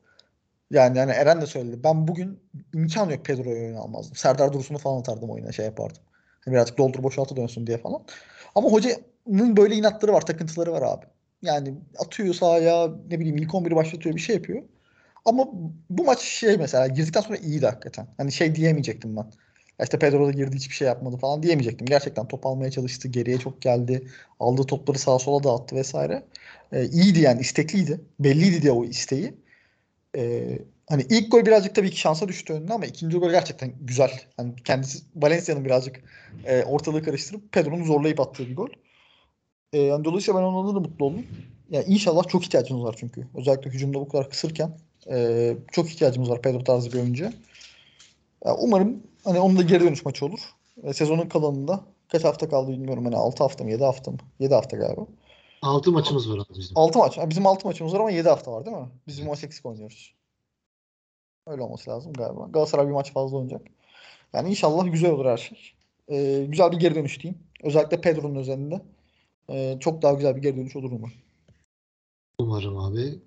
S3: Yani yani Eren de söyledi. Ben bugün imkan yok Pedro'yu oyuna almazdım. Serdar Dursun'u falan atardım oyuna şey yapardım. Hani birazcık doldur boşaltı dönsün diye falan. Ama hocanın böyle inatları var, takıntıları var abi. Yani atıyor sahaya ne bileyim ilk 11'i başlatıyor bir şey yapıyor. Ama bu maç şey mesela girdikten sonra iyiydi hakikaten. Hani şey diyemeyecektim ben. Ya işte Pedro da girdi hiçbir şey yapmadı falan diyemeyecektim. Gerçekten top almaya çalıştı. Geriye çok geldi. Aldığı topları sağa sola dağıttı vesaire. Ee, iyiydi yani istekliydi. Belliydi diye o isteği. Ee, hani ilk gol birazcık tabii ki şansa düştü önüne ama ikinci gol gerçekten güzel. Hani kendisi Valencia'nın birazcık e, ortalığı karıştırıp Pedro'nu zorlayıp attığı bir gol. E, yani dolayısıyla ben ondan da mutlu oldum. Yani inşallah çok ihtiyacımız var çünkü. Özellikle hücumda bu kadar kısırken e, çok ihtiyacımız var Pedro tarzı bir oyuncuya. Yani umarım hani onun da geri dönüş maçı olur. E, sezonun kalanında kaç hafta kaldı bilmiyorum. Hani 6 hafta mı 7 hafta mı? 7 hafta galiba.
S1: 6 maçımız var abi bizim.
S3: 6 maç. Bizim 6 maçımız var ama 7 hafta var değil mi? Bizim maç eksik oynuyoruz. Öyle olması lazım galiba. Galatasaray bir maç fazla oynayacak. Yani inşallah güzel olur her şey. Ee, güzel bir geri dönüş diyeyim. Özellikle Pedro'nun üzerinde. Ee, çok daha güzel bir geri dönüş olur mu?
S1: Umarım abi.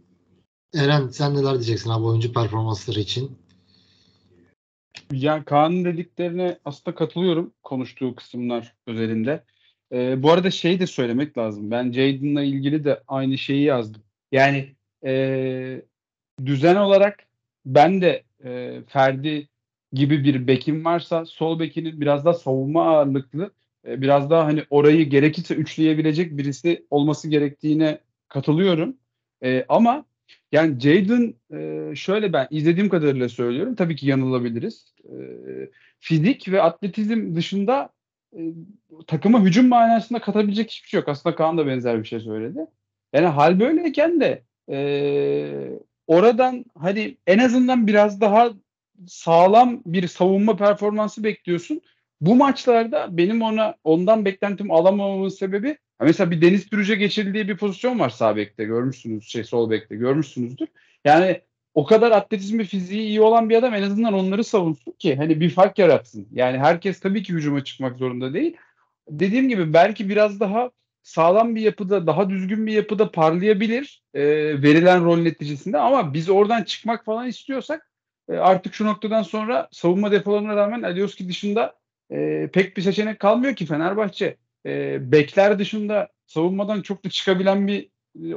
S1: Eren sen neler diyeceksin abi oyuncu performansları için?
S2: Ya Kaan'ın dediklerine aslında katılıyorum konuştuğu kısımlar özelinde. Ee, bu arada şeyi de söylemek lazım. Ben Jaden'la ilgili de aynı şeyi yazdım. Yani e, düzen olarak ben de e, Ferdi gibi bir bekim varsa sol bekinin biraz daha savunma ağırlıklı e, biraz daha hani orayı gerekirse üçleyebilecek birisi olması gerektiğine katılıyorum. E, ama yani Jaden e, şöyle ben izlediğim kadarıyla söylüyorum. Tabii ki yanılabiliriz. E, fizik ve atletizm dışında e, takıma hücum manasında katabilecek hiçbir şey yok. Aslında Kaan da benzer bir şey söyledi. Yani hal böyleyken de e, oradan hani en azından biraz daha sağlam bir savunma performansı bekliyorsun. Bu maçlarda benim ona ondan beklentim alamamamın sebebi mesela bir Deniz Türüce geçirildiği bir pozisyon var sağ bekte görmüşsünüz şey sol bekte görmüşsünüzdür. Yani o kadar atletizmi fiziği iyi olan bir adam en azından onları savunsun ki hani bir fark yaratsın. Yani herkes tabii ki hücuma çıkmak zorunda değil. Dediğim gibi belki biraz daha sağlam bir yapıda, daha düzgün bir yapıda parlayabilir e, verilen rol neticesinde ama biz oradan çıkmak falan istiyorsak e, artık şu noktadan sonra savunma defolarına rağmen Alioski dışında e, pek bir seçenek kalmıyor ki Fenerbahçe. E, bekler dışında savunmadan çok da çıkabilen bir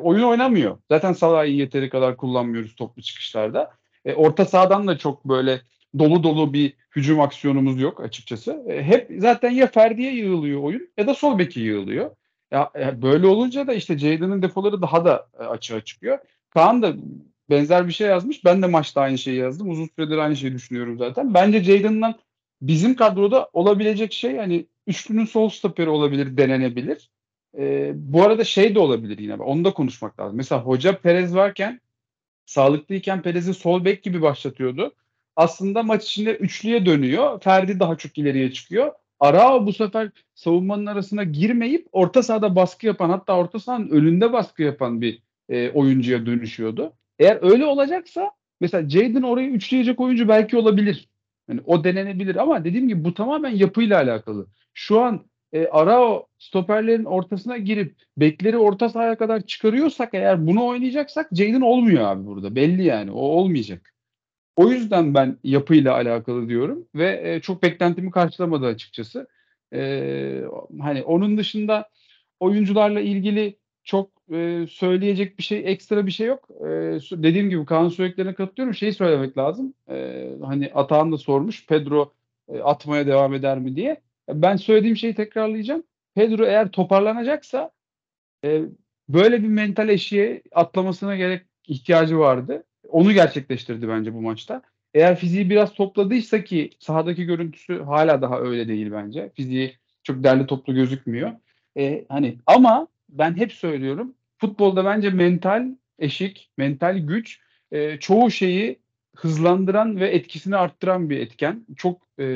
S2: oyun oynamıyor. Zaten Salah'ı yeteri kadar kullanmıyoruz toplu çıkışlarda. E, orta sahadan da çok böyle dolu dolu bir hücum aksiyonumuz yok açıkçası. E, hep zaten ya Ferdi'ye yığılıyor oyun ya da sol beke yığılıyor. Ya, e, böyle olunca da işte Jadon'ın defoları daha da e, açığa çıkıyor. Kaan da benzer bir şey yazmış. Ben de maçta aynı şeyi yazdım. Uzun süredir aynı şeyi düşünüyorum zaten. Bence Jadon'dan bizim kadroda olabilecek şey hani üçlünün sol stoperi olabilir, denenebilir. E, bu arada şey de olabilir yine. Onu da konuşmak lazım. Mesela hoca Perez varken sağlıklıyken Perez'i sol bek gibi başlatıyordu. Aslında maç içinde üçlüye dönüyor. Ferdi daha çok ileriye çıkıyor. Arao bu sefer savunmanın arasına girmeyip orta sahada baskı yapan hatta orta sahanın önünde baskı yapan bir e, oyuncuya dönüşüyordu. Eğer öyle olacaksa mesela Jadon orayı üçleyecek oyuncu belki olabilir. Yani o denenebilir ama dediğim gibi bu tamamen yapıyla alakalı. Şu an e, Arao stoperlerin ortasına girip bekleri orta sahaya kadar çıkarıyorsak eğer bunu oynayacaksak Jadon olmuyor abi burada. Belli yani. O olmayacak. O yüzden ben yapıyla alakalı diyorum ve e, çok beklentimi karşılamadı açıkçası. E, hani onun dışında oyuncularla ilgili çok e, söyleyecek bir şey, ekstra bir şey yok. E, dediğim gibi Kaan söylediklerine katılıyorum. Şeyi söylemek lazım. E, hani Atahan da sormuş. Pedro e, atmaya devam eder mi diye. Ben söylediğim şeyi tekrarlayacağım. Pedro eğer toparlanacaksa e, böyle bir mental eşiğe atlamasına gerek ihtiyacı vardı. Onu gerçekleştirdi bence bu maçta. Eğer fiziği biraz topladıysa ki sahadaki görüntüsü hala daha öyle değil bence. Fiziği çok derli toplu gözükmüyor. E, hani ama ben hep söylüyorum futbolda bence mental eşik, mental güç e, çoğu şeyi hızlandıran ve etkisini arttıran bir etken. Çok e,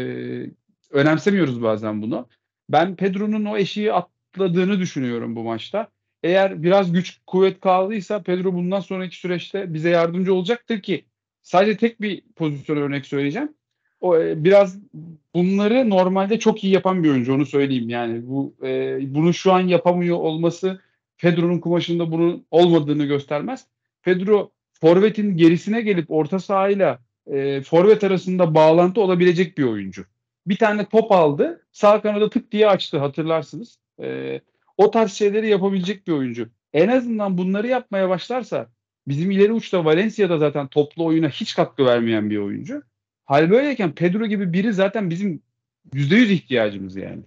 S2: önemsemiyoruz bazen bunu. Ben Pedro'nun o eşiği atladığını düşünüyorum bu maçta. Eğer biraz güç kuvvet kaldıysa Pedro bundan sonraki süreçte bize yardımcı olacaktır ki sadece tek bir pozisyon örnek söyleyeceğim. O e, biraz bunları normalde çok iyi yapan bir oyuncu onu söyleyeyim yani bu e, bunu şu an yapamıyor olması Pedro'nun kumaşında bunun olmadığını göstermez. Pedro forvetin gerisine gelip orta sahayla e, forvet arasında bağlantı olabilecek bir oyuncu. Bir tane top aldı sağ kanada tık diye açtı hatırlarsınız. E, o tarz şeyleri yapabilecek bir oyuncu. En azından bunları yapmaya başlarsa bizim ileri uçta Valencia'da zaten toplu oyuna hiç katkı vermeyen bir oyuncu. Hal böyleyken Pedro gibi biri zaten bizim %100 ihtiyacımız yani.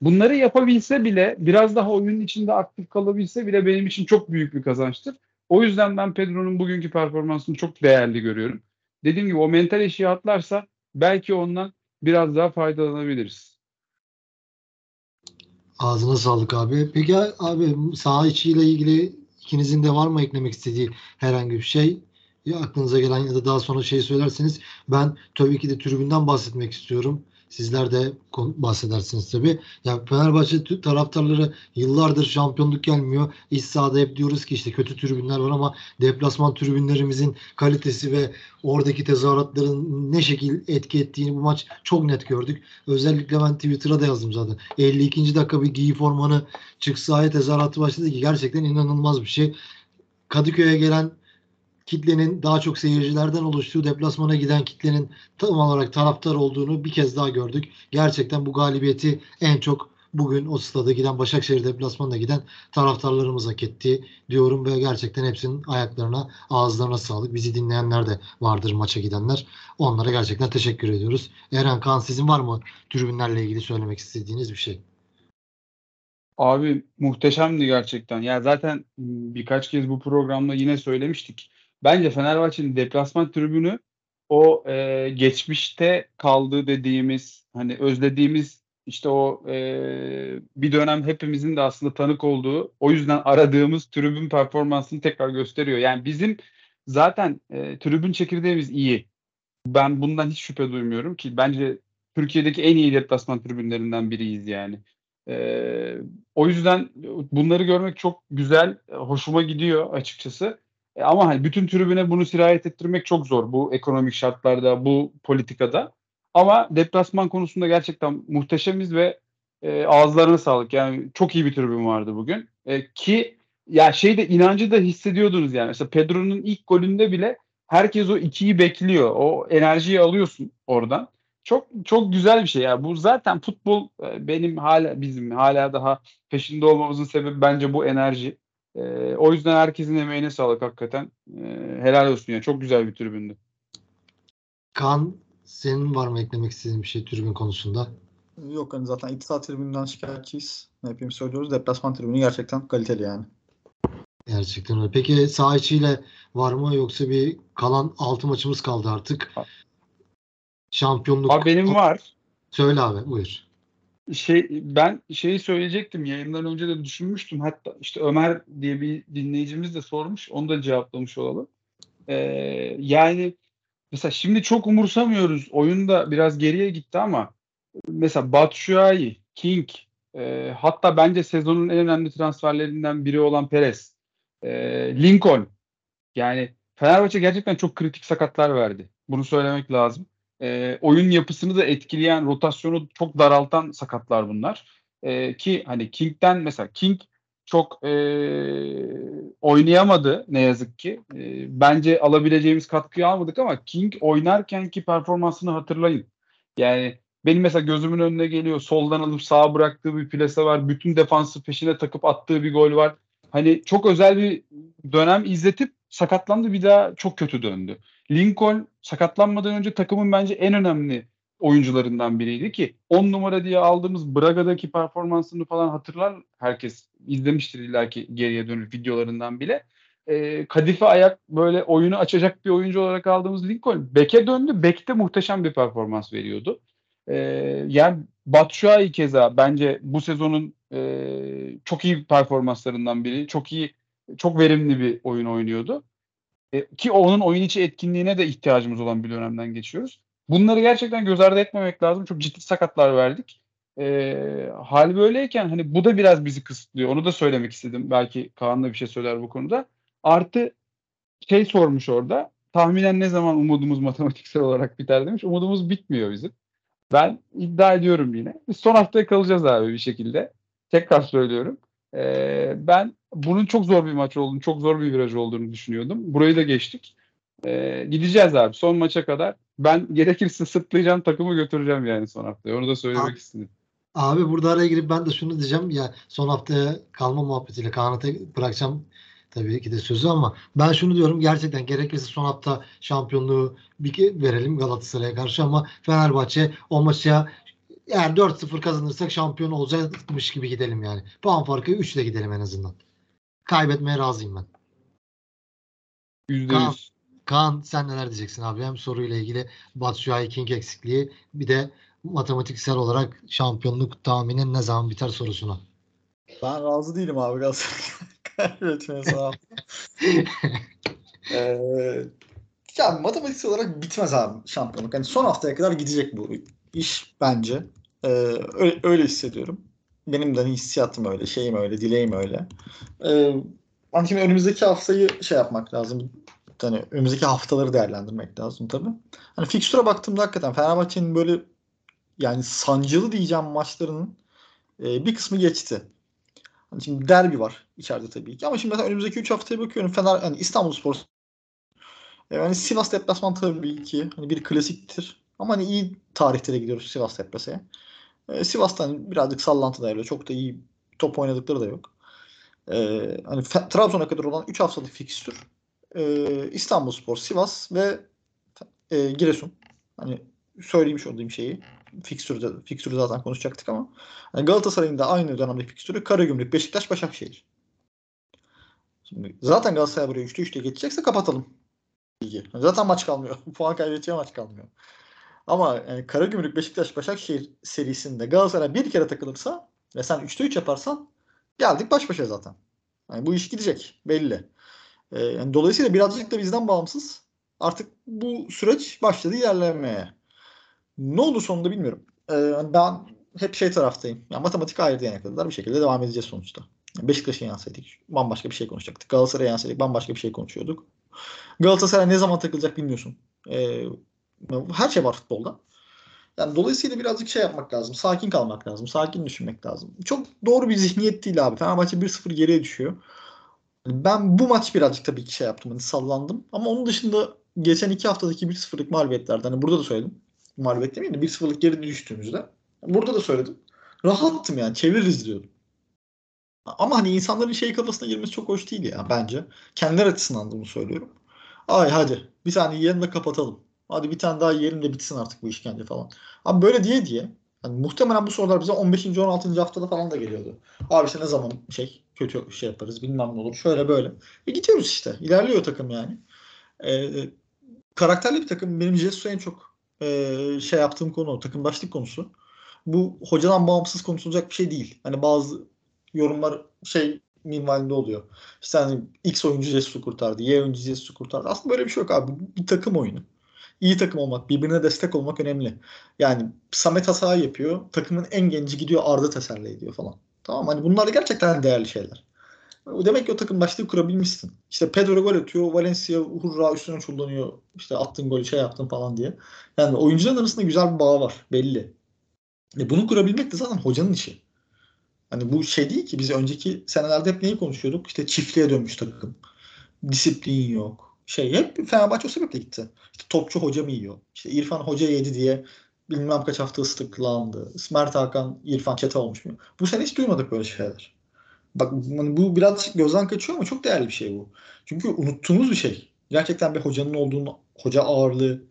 S2: Bunları yapabilse bile biraz daha oyunun içinde aktif kalabilse bile benim için çok büyük bir kazançtır. O yüzden ben Pedro'nun bugünkü performansını çok değerli görüyorum. Dediğim gibi o mental eşiği atlarsa belki ondan biraz daha faydalanabiliriz.
S1: Ağzına sağlık abi. Peki abi saha içiyle ilgili ikinizin de var mı eklemek istediği herhangi bir şey? Ya aklınıza gelen ya da daha sonra şey söylerseniz ben tabii ki de tribünden bahsetmek istiyorum. Sizler de bahsedersiniz tabii. Ya Fenerbahçe taraftarları yıllardır şampiyonluk gelmiyor. İç sahada hep diyoruz ki işte kötü tribünler var ama deplasman tribünlerimizin kalitesi ve oradaki tezahüratların ne şekil etki ettiğini bu maç çok net gördük. Özellikle ben Twitter'a da yazdım zaten. 52. dakika bir giy formanı çık sahaya tezahüratı başladı ki gerçekten inanılmaz bir şey. Kadıköy'e gelen kitlenin daha çok seyircilerden oluştuğu deplasmana giden kitlenin tam olarak taraftar olduğunu bir kez daha gördük. Gerçekten bu galibiyeti en çok bugün o stada giden Başakşehir deplasmanına giden taraftarlarımız hak etti diyorum ve gerçekten hepsinin ayaklarına ağızlarına sağlık. Bizi dinleyenler de vardır maça gidenler. Onlara gerçekten teşekkür ediyoruz. Eren Kan sizin var mı tribünlerle ilgili söylemek istediğiniz bir şey?
S2: Abi muhteşemdi gerçekten. Ya zaten birkaç kez bu programda yine söylemiştik bence Fenerbahçe'nin deplasman tribünü o e, geçmişte kaldığı dediğimiz hani özlediğimiz işte o e, bir dönem hepimizin de aslında tanık olduğu o yüzden aradığımız tribün performansını tekrar gösteriyor. Yani bizim zaten e, tribün çekirdeğimiz iyi. Ben bundan hiç şüphe duymuyorum ki bence Türkiye'deki en iyi deplasman tribünlerinden biriyiz yani. E, o yüzden bunları görmek çok güzel, hoşuma gidiyor açıkçası. E, ama hani bütün tribüne bunu sirayet ettirmek çok zor bu ekonomik şartlarda, bu politikada. Ama deplasman konusunda gerçekten muhteşemiz ve e, ağızlarına sağlık. Yani çok iyi bir tribün vardı bugün. E, ki ya şeyde inancı da hissediyordunuz yani. Mesela Pedro'nun ilk golünde bile herkes o ikiyi bekliyor. O enerjiyi alıyorsun oradan. Çok çok güzel bir şey ya. Bu zaten futbol e, benim hala bizim hala daha peşinde olmamızın sebebi bence bu enerji. E, o yüzden herkesin emeğine sağlık hakikaten. E, helal olsun ya. Çok güzel bir tribündü.
S1: Kaan senin var mı eklemek istediğin bir şey tribün konusunda?
S3: Yok hani zaten İttihat tribünden şikayetçiyiz. Hepimiz söylüyoruz. Deplasman tribünü gerçekten kaliteli yani.
S1: Gerçekten öyle. Peki saha içiyle var mı yoksa bir kalan 6 maçımız kaldı artık. Şampiyonluk.
S2: Abi benim var.
S1: Söyle abi buyur.
S2: Şey ben şeyi söyleyecektim yayından önce de düşünmüştüm hatta işte Ömer diye bir dinleyicimiz de sormuş onu da cevaplamış olalım. Ee, yani mesela şimdi çok umursamıyoruz oyunda biraz geriye gitti ama mesela Batshuayi, King e, hatta bence sezonun en önemli transferlerinden biri olan Perez, e, Lincoln yani Fenerbahçe gerçekten çok kritik sakatlar verdi. Bunu söylemek lazım e, oyun yapısını da etkileyen, rotasyonu çok daraltan sakatlar bunlar. E, ki hani King'den mesela King çok e, oynayamadı ne yazık ki. E, bence alabileceğimiz katkıyı almadık ama King oynarken ki performansını hatırlayın. Yani benim mesela gözümün önüne geliyor. Soldan alıp sağa bıraktığı bir plase var. Bütün defansı peşine takıp attığı bir gol var. Hani çok özel bir dönem izletip sakatlandı bir daha çok kötü döndü. Lincoln sakatlanmadan önce takımın bence en önemli oyuncularından biriydi ki 10 numara diye aldığımız Braga'daki performansını falan hatırlar herkes izlemiştir illaki geriye dönüp videolarından bile. E, kadife ayak böyle oyunu açacak bir oyuncu olarak aldığımız Lincoln beke döndü. Bekte muhteşem bir performans veriyordu. E, yani Batshuayi keza bence bu sezonun e, çok iyi performanslarından biri. Çok iyi, çok verimli bir oyun oynuyordu. E, ki onun oyun içi etkinliğine de ihtiyacımız olan bir dönemden geçiyoruz. Bunları gerçekten göz ardı etmemek lazım. Çok ciddi sakatlar verdik. E, hal böyleyken hani bu da biraz bizi kısıtlıyor. Onu da söylemek istedim. Belki Kaan da bir şey söyler bu konuda. Artı şey sormuş orada. Tahminen ne zaman umudumuz matematiksel olarak biter demiş. Umudumuz bitmiyor bizim. Ben iddia ediyorum yine. Biz son haftaya kalacağız abi bir şekilde. Tekrar söylüyorum. Ee, ben bunun çok zor bir maç olduğunu, çok zor bir viraj olduğunu düşünüyordum. Burayı da geçtik. Ee, gideceğiz abi son maça kadar. Ben gerekirse sırtlayacağım takımı götüreceğim yani son haftaya. Onu da söylemek
S1: Abi,
S2: istedim.
S1: Abi burada araya girip ben de şunu diyeceğim. Ya son haftaya kalma muhabbetiyle Kaan'a bırakacağım tabii ki de sözü ama ben şunu diyorum gerçekten gerekirse son hafta şampiyonluğu bir verelim Galatasaray'a karşı ama Fenerbahçe o maça eğer 4-0 kazanırsak şampiyon olacakmış gibi gidelim yani. Puan farkı 3 ile gidelim en azından. Kaybetmeye razıyım ben.
S2: %100.
S1: Kaan, Kaan sen neler diyeceksin abi? Hem soruyla ilgili Batshuayi King eksikliği bir de matematiksel olarak şampiyonluk tahminin ne zaman biter sorusuna.
S3: Ben razı değilim abi Galatasaray kaybetmeye sağ ee, yani matematiksel olarak bitmez abi şampiyonluk. Yani son haftaya kadar gidecek bu iş bence. Ee, öyle, hissediyorum. Benim de hissiyatım öyle, şeyim öyle, dileğim öyle. Ee, ama şimdi önümüzdeki haftayı şey yapmak lazım. Yani önümüzdeki haftaları değerlendirmek lazım tabii. Hani fikstüre baktığımda hakikaten Fenerbahçe'nin böyle yani sancılı diyeceğim maçlarının e, bir kısmı geçti. Hani şimdi derbi var içeride tabii ki. Ama şimdi mesela önümüzdeki 3 haftaya bakıyorum. Fener yani İstanbul Spor e, yani Sivas deplasman tabii ki hani bir klasiktir. Ama hani iyi tarihlere gidiyoruz Sivas deplaseye. E, Sivas'tan birazcık sallantı da Çok da iyi top oynadıkları da yok. E, hani Trabzon'a kadar olan 3 haftalık fikstür. E, İstanbul Spor, Sivas ve e, Giresun. Hani söylemiş olduğum şeyi. Fikstürü, fikstürü zaten konuşacaktık ama. Yani Galatasaray'ın da aynı dönemde fikstürü Karagümrük, Beşiktaş, Başakşehir. Şimdi zaten Galatasaray buraya 3'te 3'te geçecekse kapatalım. Zaten maç kalmıyor. Puan kaybedeceği maç kalmıyor. Ama yani Karagümrük, Beşiktaş, Başakşehir serisinde Galatasaray bir kere takılırsa ve sen 3'te 3 yaparsan geldik baş başa zaten. Yani bu iş gidecek belli. Ee, yani dolayısıyla birazcık da bizden bağımsız. Artık bu süreç başladı ilerlemeye. Ne oldu sonunda bilmiyorum. Ee, ben hep şey taraftayım. Yani matematik ayrı diyene kadar bir şekilde devam edeceğiz sonuçta. Yani Beşiktaş'ı yansaydık. Bambaşka bir şey konuşacaktık. Galatasaray'ı yansaydık. Bambaşka bir şey konuşuyorduk. Galatasaray ne zaman takılacak bilmiyorsun. Ee, her şey var futbolda. Yani dolayısıyla birazcık şey yapmak lazım. Sakin kalmak lazım. Sakin düşünmek lazım. Çok doğru bir zihniyet değil abi. Fenerbahçe 1-0 geriye düşüyor. Ben bu maç birazcık tabii ki şey yaptım. Hani sallandım. Ama onun dışında geçen iki haftadaki 1-0'lık mağlubiyetlerden hani burada da söyledim. Mağlubiyet demeyeyim de 1-0'lık geri düştüğümüzde. Burada da söyledim. Rahattım yani. Çeviririz diyordum. Ama hani insanların şey kafasına girmesi çok hoş değil ya bence. Kendiler açısından da bunu söylüyorum. Ay hadi bir tane yiyelim kapatalım. Hadi bir tane daha yiyelim de bitsin artık bu işkence falan. Abi böyle diye diye. Yani muhtemelen bu sorular bize 15. 16. haftada falan da geliyordu. Abi işte ne zaman şey kötü şey yaparız bilmem ne olur. Şöyle böyle. E gidiyoruz işte. İlerliyor takım yani. Ee, karakterli bir takım. Benim Jesus'a en çok e, şey yaptığım konu o. Takımdaşlık konusu. Bu hocadan bağımsız konuşulacak bir şey değil. Hani bazı yorumlar şey minvalinde oluyor. İşte hani X oyuncu Jesus'u kurtardı. Y oyuncu Jesus'u kurtardı. Aslında böyle bir şey yok abi. Bir takım oyunu. İyi takım olmak, birbirine destek olmak önemli. Yani Samet hata yapıyor. Takımın en genci gidiyor Arda teselli ediyor falan. Tamam hani bunlar da gerçekten değerli şeyler. Demek ki o takım başlığı kurabilmişsin. İşte Pedro gol atıyor. Valencia hurra üstüne çullanıyor. İşte attın golü şey yaptın falan diye. Yani oyuncuların arasında güzel bir bağ var. Belli. E bunu kurabilmek de zaten hocanın işi. Hani bu şey değil ki biz önceki senelerde hep neyi konuşuyorduk? İşte çiftliğe dönmüş takım. Disiplin yok. Şey hep Fenerbahçe o sebeple gitti. İşte topçu hoca mı yiyor? İşte İrfan hoca yedi diye bilmem kaç hafta ıslıklandı. Mert Hakan İrfan çete olmuş mu? Bu sene hiç duymadık böyle şeyler. Bak hani bu biraz gözden kaçıyor ama çok değerli bir şey bu. Çünkü unuttuğumuz bir şey. Gerçekten bir hocanın olduğunu, hoca ağırlığı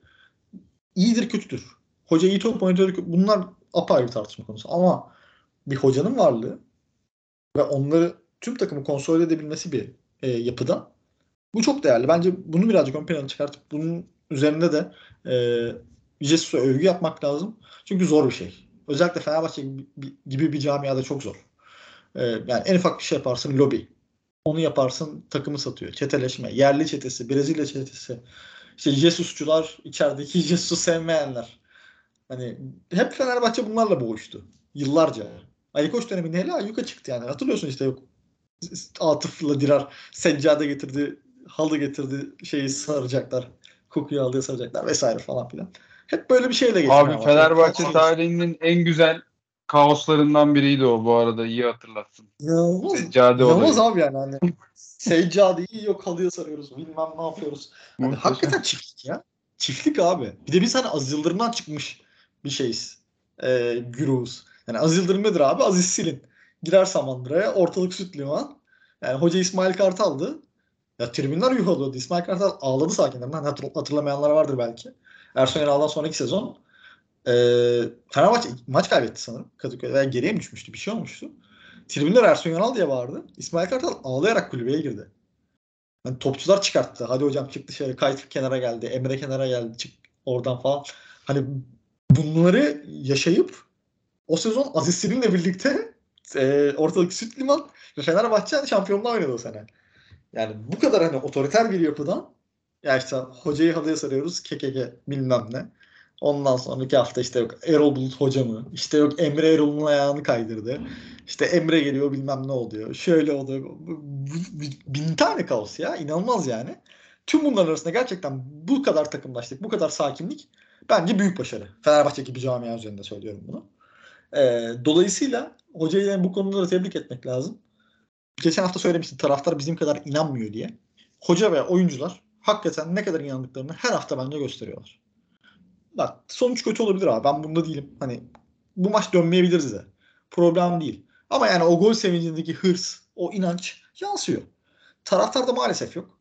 S3: iyidir kötüdür. Hoca iyi top oynatıyor. Bunlar apayrı tartışma konusu. Ama bir hocanın varlığı ve onları tüm takımı kontrol edebilmesi bir e, yapıda bu çok değerli. Bence bunu birazcık ön plana çıkartıp bunun üzerinde de e, Jesus'a övgü yapmak lazım. Çünkü zor bir şey. Özellikle Fenerbahçe gibi, bir camiada çok zor. E, yani en ufak bir şey yaparsın lobi. Onu yaparsın takımı satıyor. Çeteleşme. Yerli çetesi, Brezilya çetesi. İşte Jesusçular, içerideki Jesus'u sevmeyenler. Hani hep Fenerbahçe bunlarla boğuştu. Yıllarca. Ali Koç döneminde hele ayyuka çıktı yani. Hatırlıyorsun işte yok. Atıf'la Dirar seccade getirdi, halı getirdi, şeyi saracaklar. Kokuyu halıya saracaklar vesaire falan filan. Hep böyle bir şeyle geçti.
S2: Abi Fenerbahçe tarihinin en güzel kaoslarından biriydi o bu arada iyi hatırlattın.
S3: İnanılmaz.
S2: Seccade olayı.
S3: abi yani hani. Seccadeyi yok halıya sarıyoruz. Bilmem ne yapıyoruz. Hani hakikaten çiftlik ya. Çiftlik abi. Bir de biz hani Aziz Yıldırım'dan çıkmış bir şeyiz. Ee, güruhuz. Yani Aziz Yıldırım nedir abi? Aziz Silin. Girer Samandıra'ya ortalık süt liman. Yani hoca İsmail Kartal'dı. Ya tribünler yuhalıyordu. İsmail Kartal ağladı sakinlerinden. Hatır, hatırlamayanlar vardır belki. Ersun Yanal'dan sonraki sezon e, Fenerbahçe maç kaybetti sanırım. Kadıköy'de veya geriye mi düşmüştü? Bir şey olmuştu. Tribünler Ersun Yanal diye bağırdı. İsmail Kartal ağlayarak kulübeye girdi. Yani topçular çıkarttı. Hadi hocam çık dışarı. Kayıt kenara geldi. Emre kenara geldi. Çık oradan falan. Hani bunları yaşayıp o sezon Aziz Silin'le birlikte e, ortalık süt liman ve Fenerbahçe şampiyonluğa oynadı o sene. Yani bu kadar hani otoriter bir yapıdan ya işte hocayı halıya sarıyoruz KKK bilmem ne. Ondan sonraki hafta işte yok Erol Bulut hoca mı? İşte yok Emre Erol'un ayağını kaydırdı. İşte Emre geliyor bilmem ne oluyor. Şöyle oluyor. Bin tane kaos ya. inanılmaz yani. Tüm bunların arasında gerçekten bu kadar takımlaştık, bu kadar sakinlik bence büyük başarı. Fenerbahçe gibi camia üzerinde söylüyorum bunu. Ee, dolayısıyla hocayı bu konuda da tebrik etmek lazım. Geçen hafta söylemiştim taraftar bizim kadar inanmıyor diye. Hoca ve oyuncular hakikaten ne kadar inandıklarını her hafta bence gösteriyorlar. Bak sonuç kötü olabilir abi. Ben bunda değilim. Hani bu maç dönmeyebiliriz de. Problem değil. Ama yani o gol sevincindeki hırs, o inanç yansıyor. Taraftarda maalesef yok.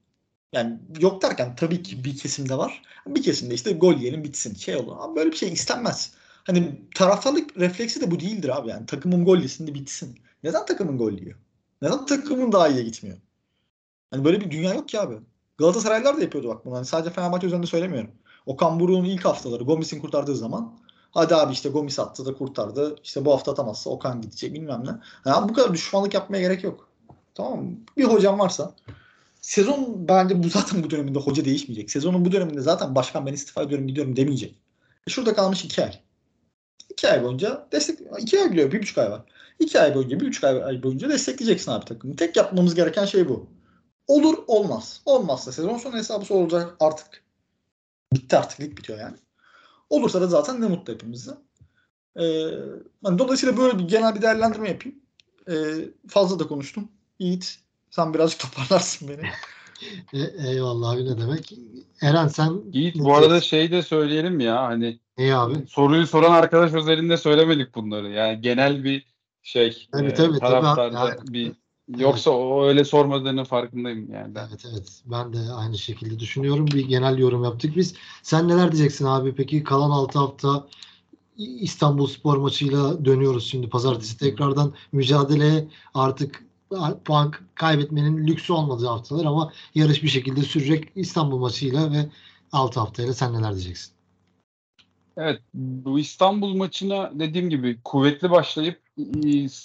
S3: Yani yok derken tabii ki bir kesimde var. Bir kesimde işte gol yiyelim bitsin. Şey olur. Ama böyle bir şey istenmez. Hani taraftarlık refleksi de bu değildir abi. Yani takımım gol yesin de bitsin. Neden takımın gol yiyor? Neden takımın daha iyiye gitmiyor? Hani böyle bir dünya yok ki abi. Galatasaraylılar da yapıyordu bak bunu. Hani sadece Fenerbahçe üzerinde söylemiyorum. Okan Buruk'un ilk haftaları Gomis'in kurtardığı zaman hadi abi işte Gomis attı da kurtardı. İşte bu hafta atamazsa Okan gidecek bilmem ne. Yani bu kadar düşmanlık yapmaya gerek yok. Tamam mı? Bir hocam varsa sezon bence bu zaten bu döneminde hoca değişmeyecek. Sezonun bu döneminde zaten başkan ben istifa ediyorum gidiyorum demeyecek. E şurada kalmış iki ay. İki ay boyunca destek iki ay biliyor bir buçuk ay var. İki ay boyunca bir buçuk ay boyunca destekleyeceksin abi takımı. Tek yapmamız gereken şey bu. Olur olmaz. Olmazsa sezon sonu hesabı olacak artık. Bitti artık lig bitiyor yani. Olursa da zaten ne mutlu hepimize. Ee, yani dolayısıyla böyle bir genel bir değerlendirme yapayım. Ee, fazla da konuştum. Yiğit sen birazcık toparlarsın beni.
S1: E, eyvallah abi ne demek. Eren sen
S2: Yiğit bu arada şey de söyleyelim ya hani
S1: Ne abi?
S2: soruyu soran arkadaş özelinde söylemedik bunları. Yani genel bir şey
S1: Tabii,
S2: e,
S1: tabii, tabii. Yani-
S2: bir Yoksa o öyle sormadığını farkındayım yani.
S1: Evet evet. Ben de aynı şekilde düşünüyorum. Bir genel yorum yaptık biz. Sen neler diyeceksin abi? Peki kalan 6 hafta İstanbul Spor maçıyla dönüyoruz şimdi. Pazartesi tekrardan mücadeleye artık puan kaybetmenin lüksü olmadığı haftalar ama yarış bir şekilde sürecek İstanbul maçıyla ve 6 haftayla sen neler diyeceksin?
S2: Evet, bu İstanbul maçına dediğim gibi kuvvetli başlayıp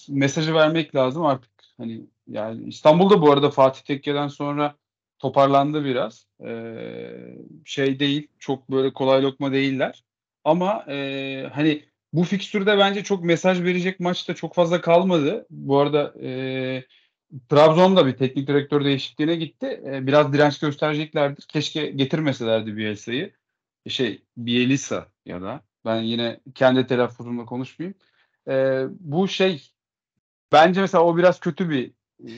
S2: mesajı vermek lazım artık. Hani yani İstanbul'da bu arada Fatih Tekke'den sonra toparlandı biraz. Ee, şey değil, çok böyle kolay lokma değiller. Ama e, hani bu fikstürde bence çok mesaj verecek maçta çok fazla kalmadı. Bu arada e, Trabzon'da bir teknik direktör değişikliğine gitti. E, biraz direnç göstereceklerdir. Keşke getirmeselerdi Bielsa'yı. Şey, Bielisa ya da ben yine kendi telaffuzumla konuşmayayım. E, bu şey bence mesela o biraz kötü bir e,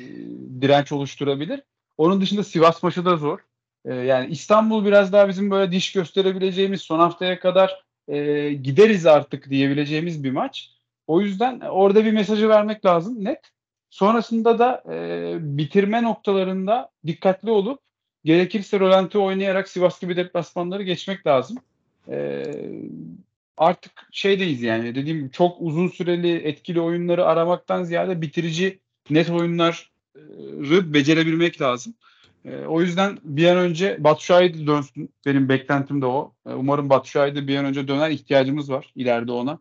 S2: direnç oluşturabilir. Onun dışında Sivas maçı da zor. E, yani İstanbul biraz daha bizim böyle diş gösterebileceğimiz son haftaya kadar e, gideriz artık diyebileceğimiz bir maç. O yüzden orada bir mesajı vermek lazım net. Sonrasında da e, bitirme noktalarında dikkatli olup gerekirse rolanti oynayarak Sivas gibi deplasmanları geçmek lazım. E, artık şeydeyiz yani dediğim gibi çok uzun süreli etkili oyunları aramaktan ziyade bitirici net oyunları becerebilmek lazım. E, o yüzden bir an önce Batu Şahit dönsün. Benim beklentim de o. E, umarım Batu Şahit'e bir an önce döner ihtiyacımız var ileride ona.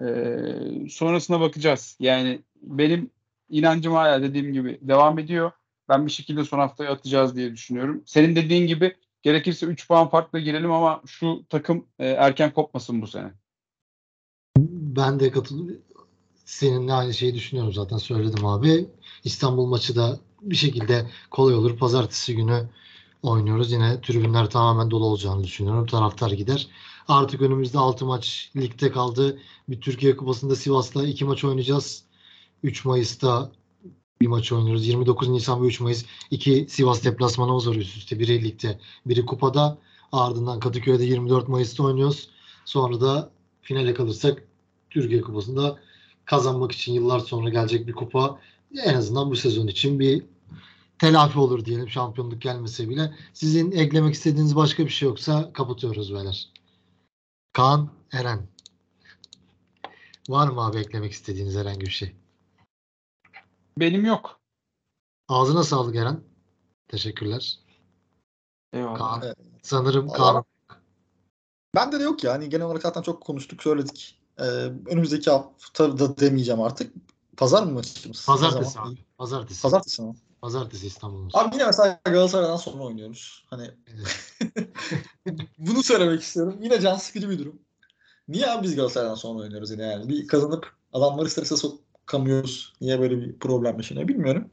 S2: E, sonrasına bakacağız. Yani benim inancım hala dediğim gibi devam ediyor. Ben bir şekilde son haftaya atacağız diye düşünüyorum. Senin dediğin gibi gerekirse 3 puan farkla girelim ama şu takım e, erken kopmasın bu sene.
S1: Ben de katılıyorum. Seninle aynı şeyi düşünüyorum zaten söyledim abi. İstanbul maçı da bir şekilde kolay olur. Pazartesi günü oynuyoruz. Yine tribünler tamamen dolu olacağını düşünüyorum. Taraftar gider. Artık önümüzde 6 maç ligde kaldı. Bir Türkiye Kupası'nda Sivas'la 2 maç oynayacağız. 3 Mayıs'ta bir maç oynuyoruz. 29 Nisan ve 3 Mayıs iki Sivas deplasmanımız var üst üste. Biri ligde, biri kupada. Ardından Kadıköy'de 24 Mayıs'ta oynuyoruz. Sonra da finale kalırsak Türkiye Kupası'nda kazanmak için yıllar sonra gelecek bir kupa en azından bu sezon için bir telafi olur diyelim şampiyonluk gelmese bile. Sizin eklemek istediğiniz başka bir şey yoksa kapatıyoruz beyler. Kaan, Eren. Var mı abi eklemek istediğiniz herhangi bir şey?
S2: Benim yok.
S1: Ağzına sağlık Eren. Teşekkürler.
S2: Eyvallah.
S1: Kaan.
S3: Evet.
S1: Sanırım
S3: Vallahi
S1: Kaan.
S3: Bende de yok ya. Hani genel olarak zaten çok konuştuk, söyledik. Ee, önümüzdeki hafta da demeyeceğim artık. Pazar mı maçımız?
S1: Pazartesi abi. Pazartesi.
S3: Pazartesi mi?
S1: Pazartesi İstanbul'umuz.
S3: Abi yine mesela Galatasaray'dan sonra oynuyoruz. Hani
S1: Evet.
S3: bunu söylemek istiyorum. Yine can sıkıcı bir durum. Niye abi biz Galatasaray'dan sonra oynuyoruz yine yani? Bir kazanıp adamları strese sokamıyoruz. Niye böyle bir problem yaşanıyor bilmiyorum.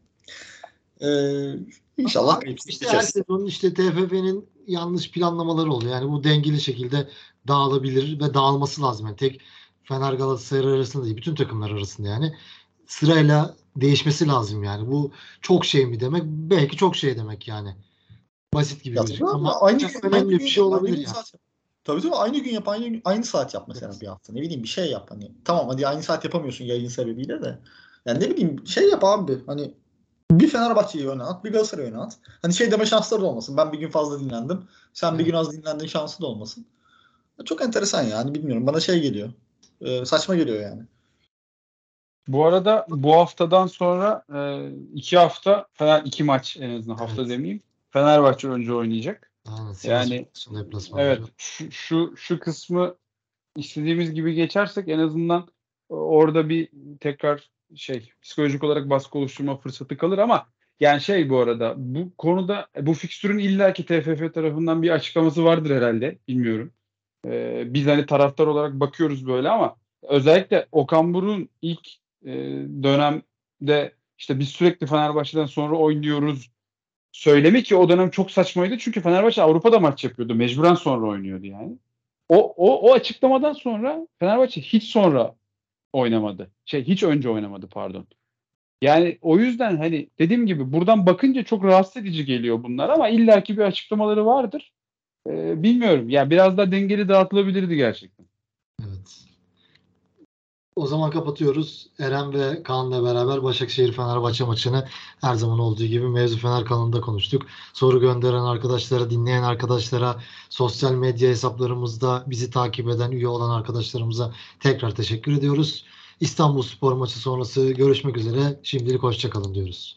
S3: Ee, inşallah
S1: Ama işte her sezonun işte TFF'nin yanlış planlamaları oluyor. Yani bu dengeli şekilde dağılabilir ve dağılması lazım. Yani tek Fener Galatasaray arasında değil, bütün takımlar arasında yani sırayla değişmesi lazım yani. Bu çok şey mi demek? Belki çok şey demek yani. Basit gibi
S3: Ya
S1: gözüküyor
S3: tabii
S1: ama
S3: aynı gün,
S1: önemli bir şey olabilir
S3: gün
S1: yani.
S3: Tabii tabii aynı gün yap, aynı aynı saat yap mesela
S1: Evet.
S3: bir hafta. Ne bileyim bir şey yap hani. Tamam hadi aynı saat yapamıyorsun yayın sebebiyle de. Yani ne bileyim şey yap abi. Hani bir Fenerbahçe'yi öne at, bir Galatasaray'ı öne at. Hani şey deme şansları da olmasın. Ben bir gün fazla dinlendim. Sen bir
S1: Evet.
S3: gün az dinlendin şansı da olmasın. Çok enteresan yani bilmiyorum. Bana şey geliyor. Ee, saçma geliyor yani.
S2: Bu arada bu haftadan sonra e, iki hafta Fener iki maç en azından hafta
S1: Evet.
S2: demeyeyim. Fenerbahçe önce oynayacak.
S1: Aynen,
S2: Yani-. Evet şu, şu şu kısmı istediğimiz gibi geçersek en azından orada bir tekrar şey psikolojik olarak baskı oluşturma fırsatı kalır ama yani şey bu arada bu konuda bu fikstürün illaki TFF tarafından bir açıklaması vardır herhalde bilmiyorum. Ee, biz hani taraftar olarak bakıyoruz böyle ama özellikle Okan Buruk'un ilk e, dönemde işte biz sürekli Fenerbahçe'den sonra oynuyoruz söylemi ki o dönem çok saçmaydı çünkü Fenerbahçe Avrupa'da maç yapıyordu. Mecburen sonra oynuyordu yani. O, o, o açıklamadan sonra Fenerbahçe hiç sonra oynamadı. Şey hiç önce oynamadı pardon. Yani o yüzden hani dediğim gibi buradan bakınca çok rahatsız edici geliyor bunlar ama illaki bir açıklamaları vardır. Ee, bilmiyorum. Yani biraz daha dengeli dağıtılabilirdi gerçekten.
S1: O zaman kapatıyoruz. Eren ve Kaan'la beraber Başakşehir-Fenerbahçe maçını her zaman olduğu gibi Mevzu Fener kanalında konuştuk. Soru gönderen arkadaşlara, dinleyen arkadaşlara, sosyal medya hesaplarımızda bizi takip eden, üye olan arkadaşlarımıza tekrar teşekkür ediyoruz. İstanbul Spor maçı sonrası görüşmek üzere. Şimdilik hoşçakalın diyoruz.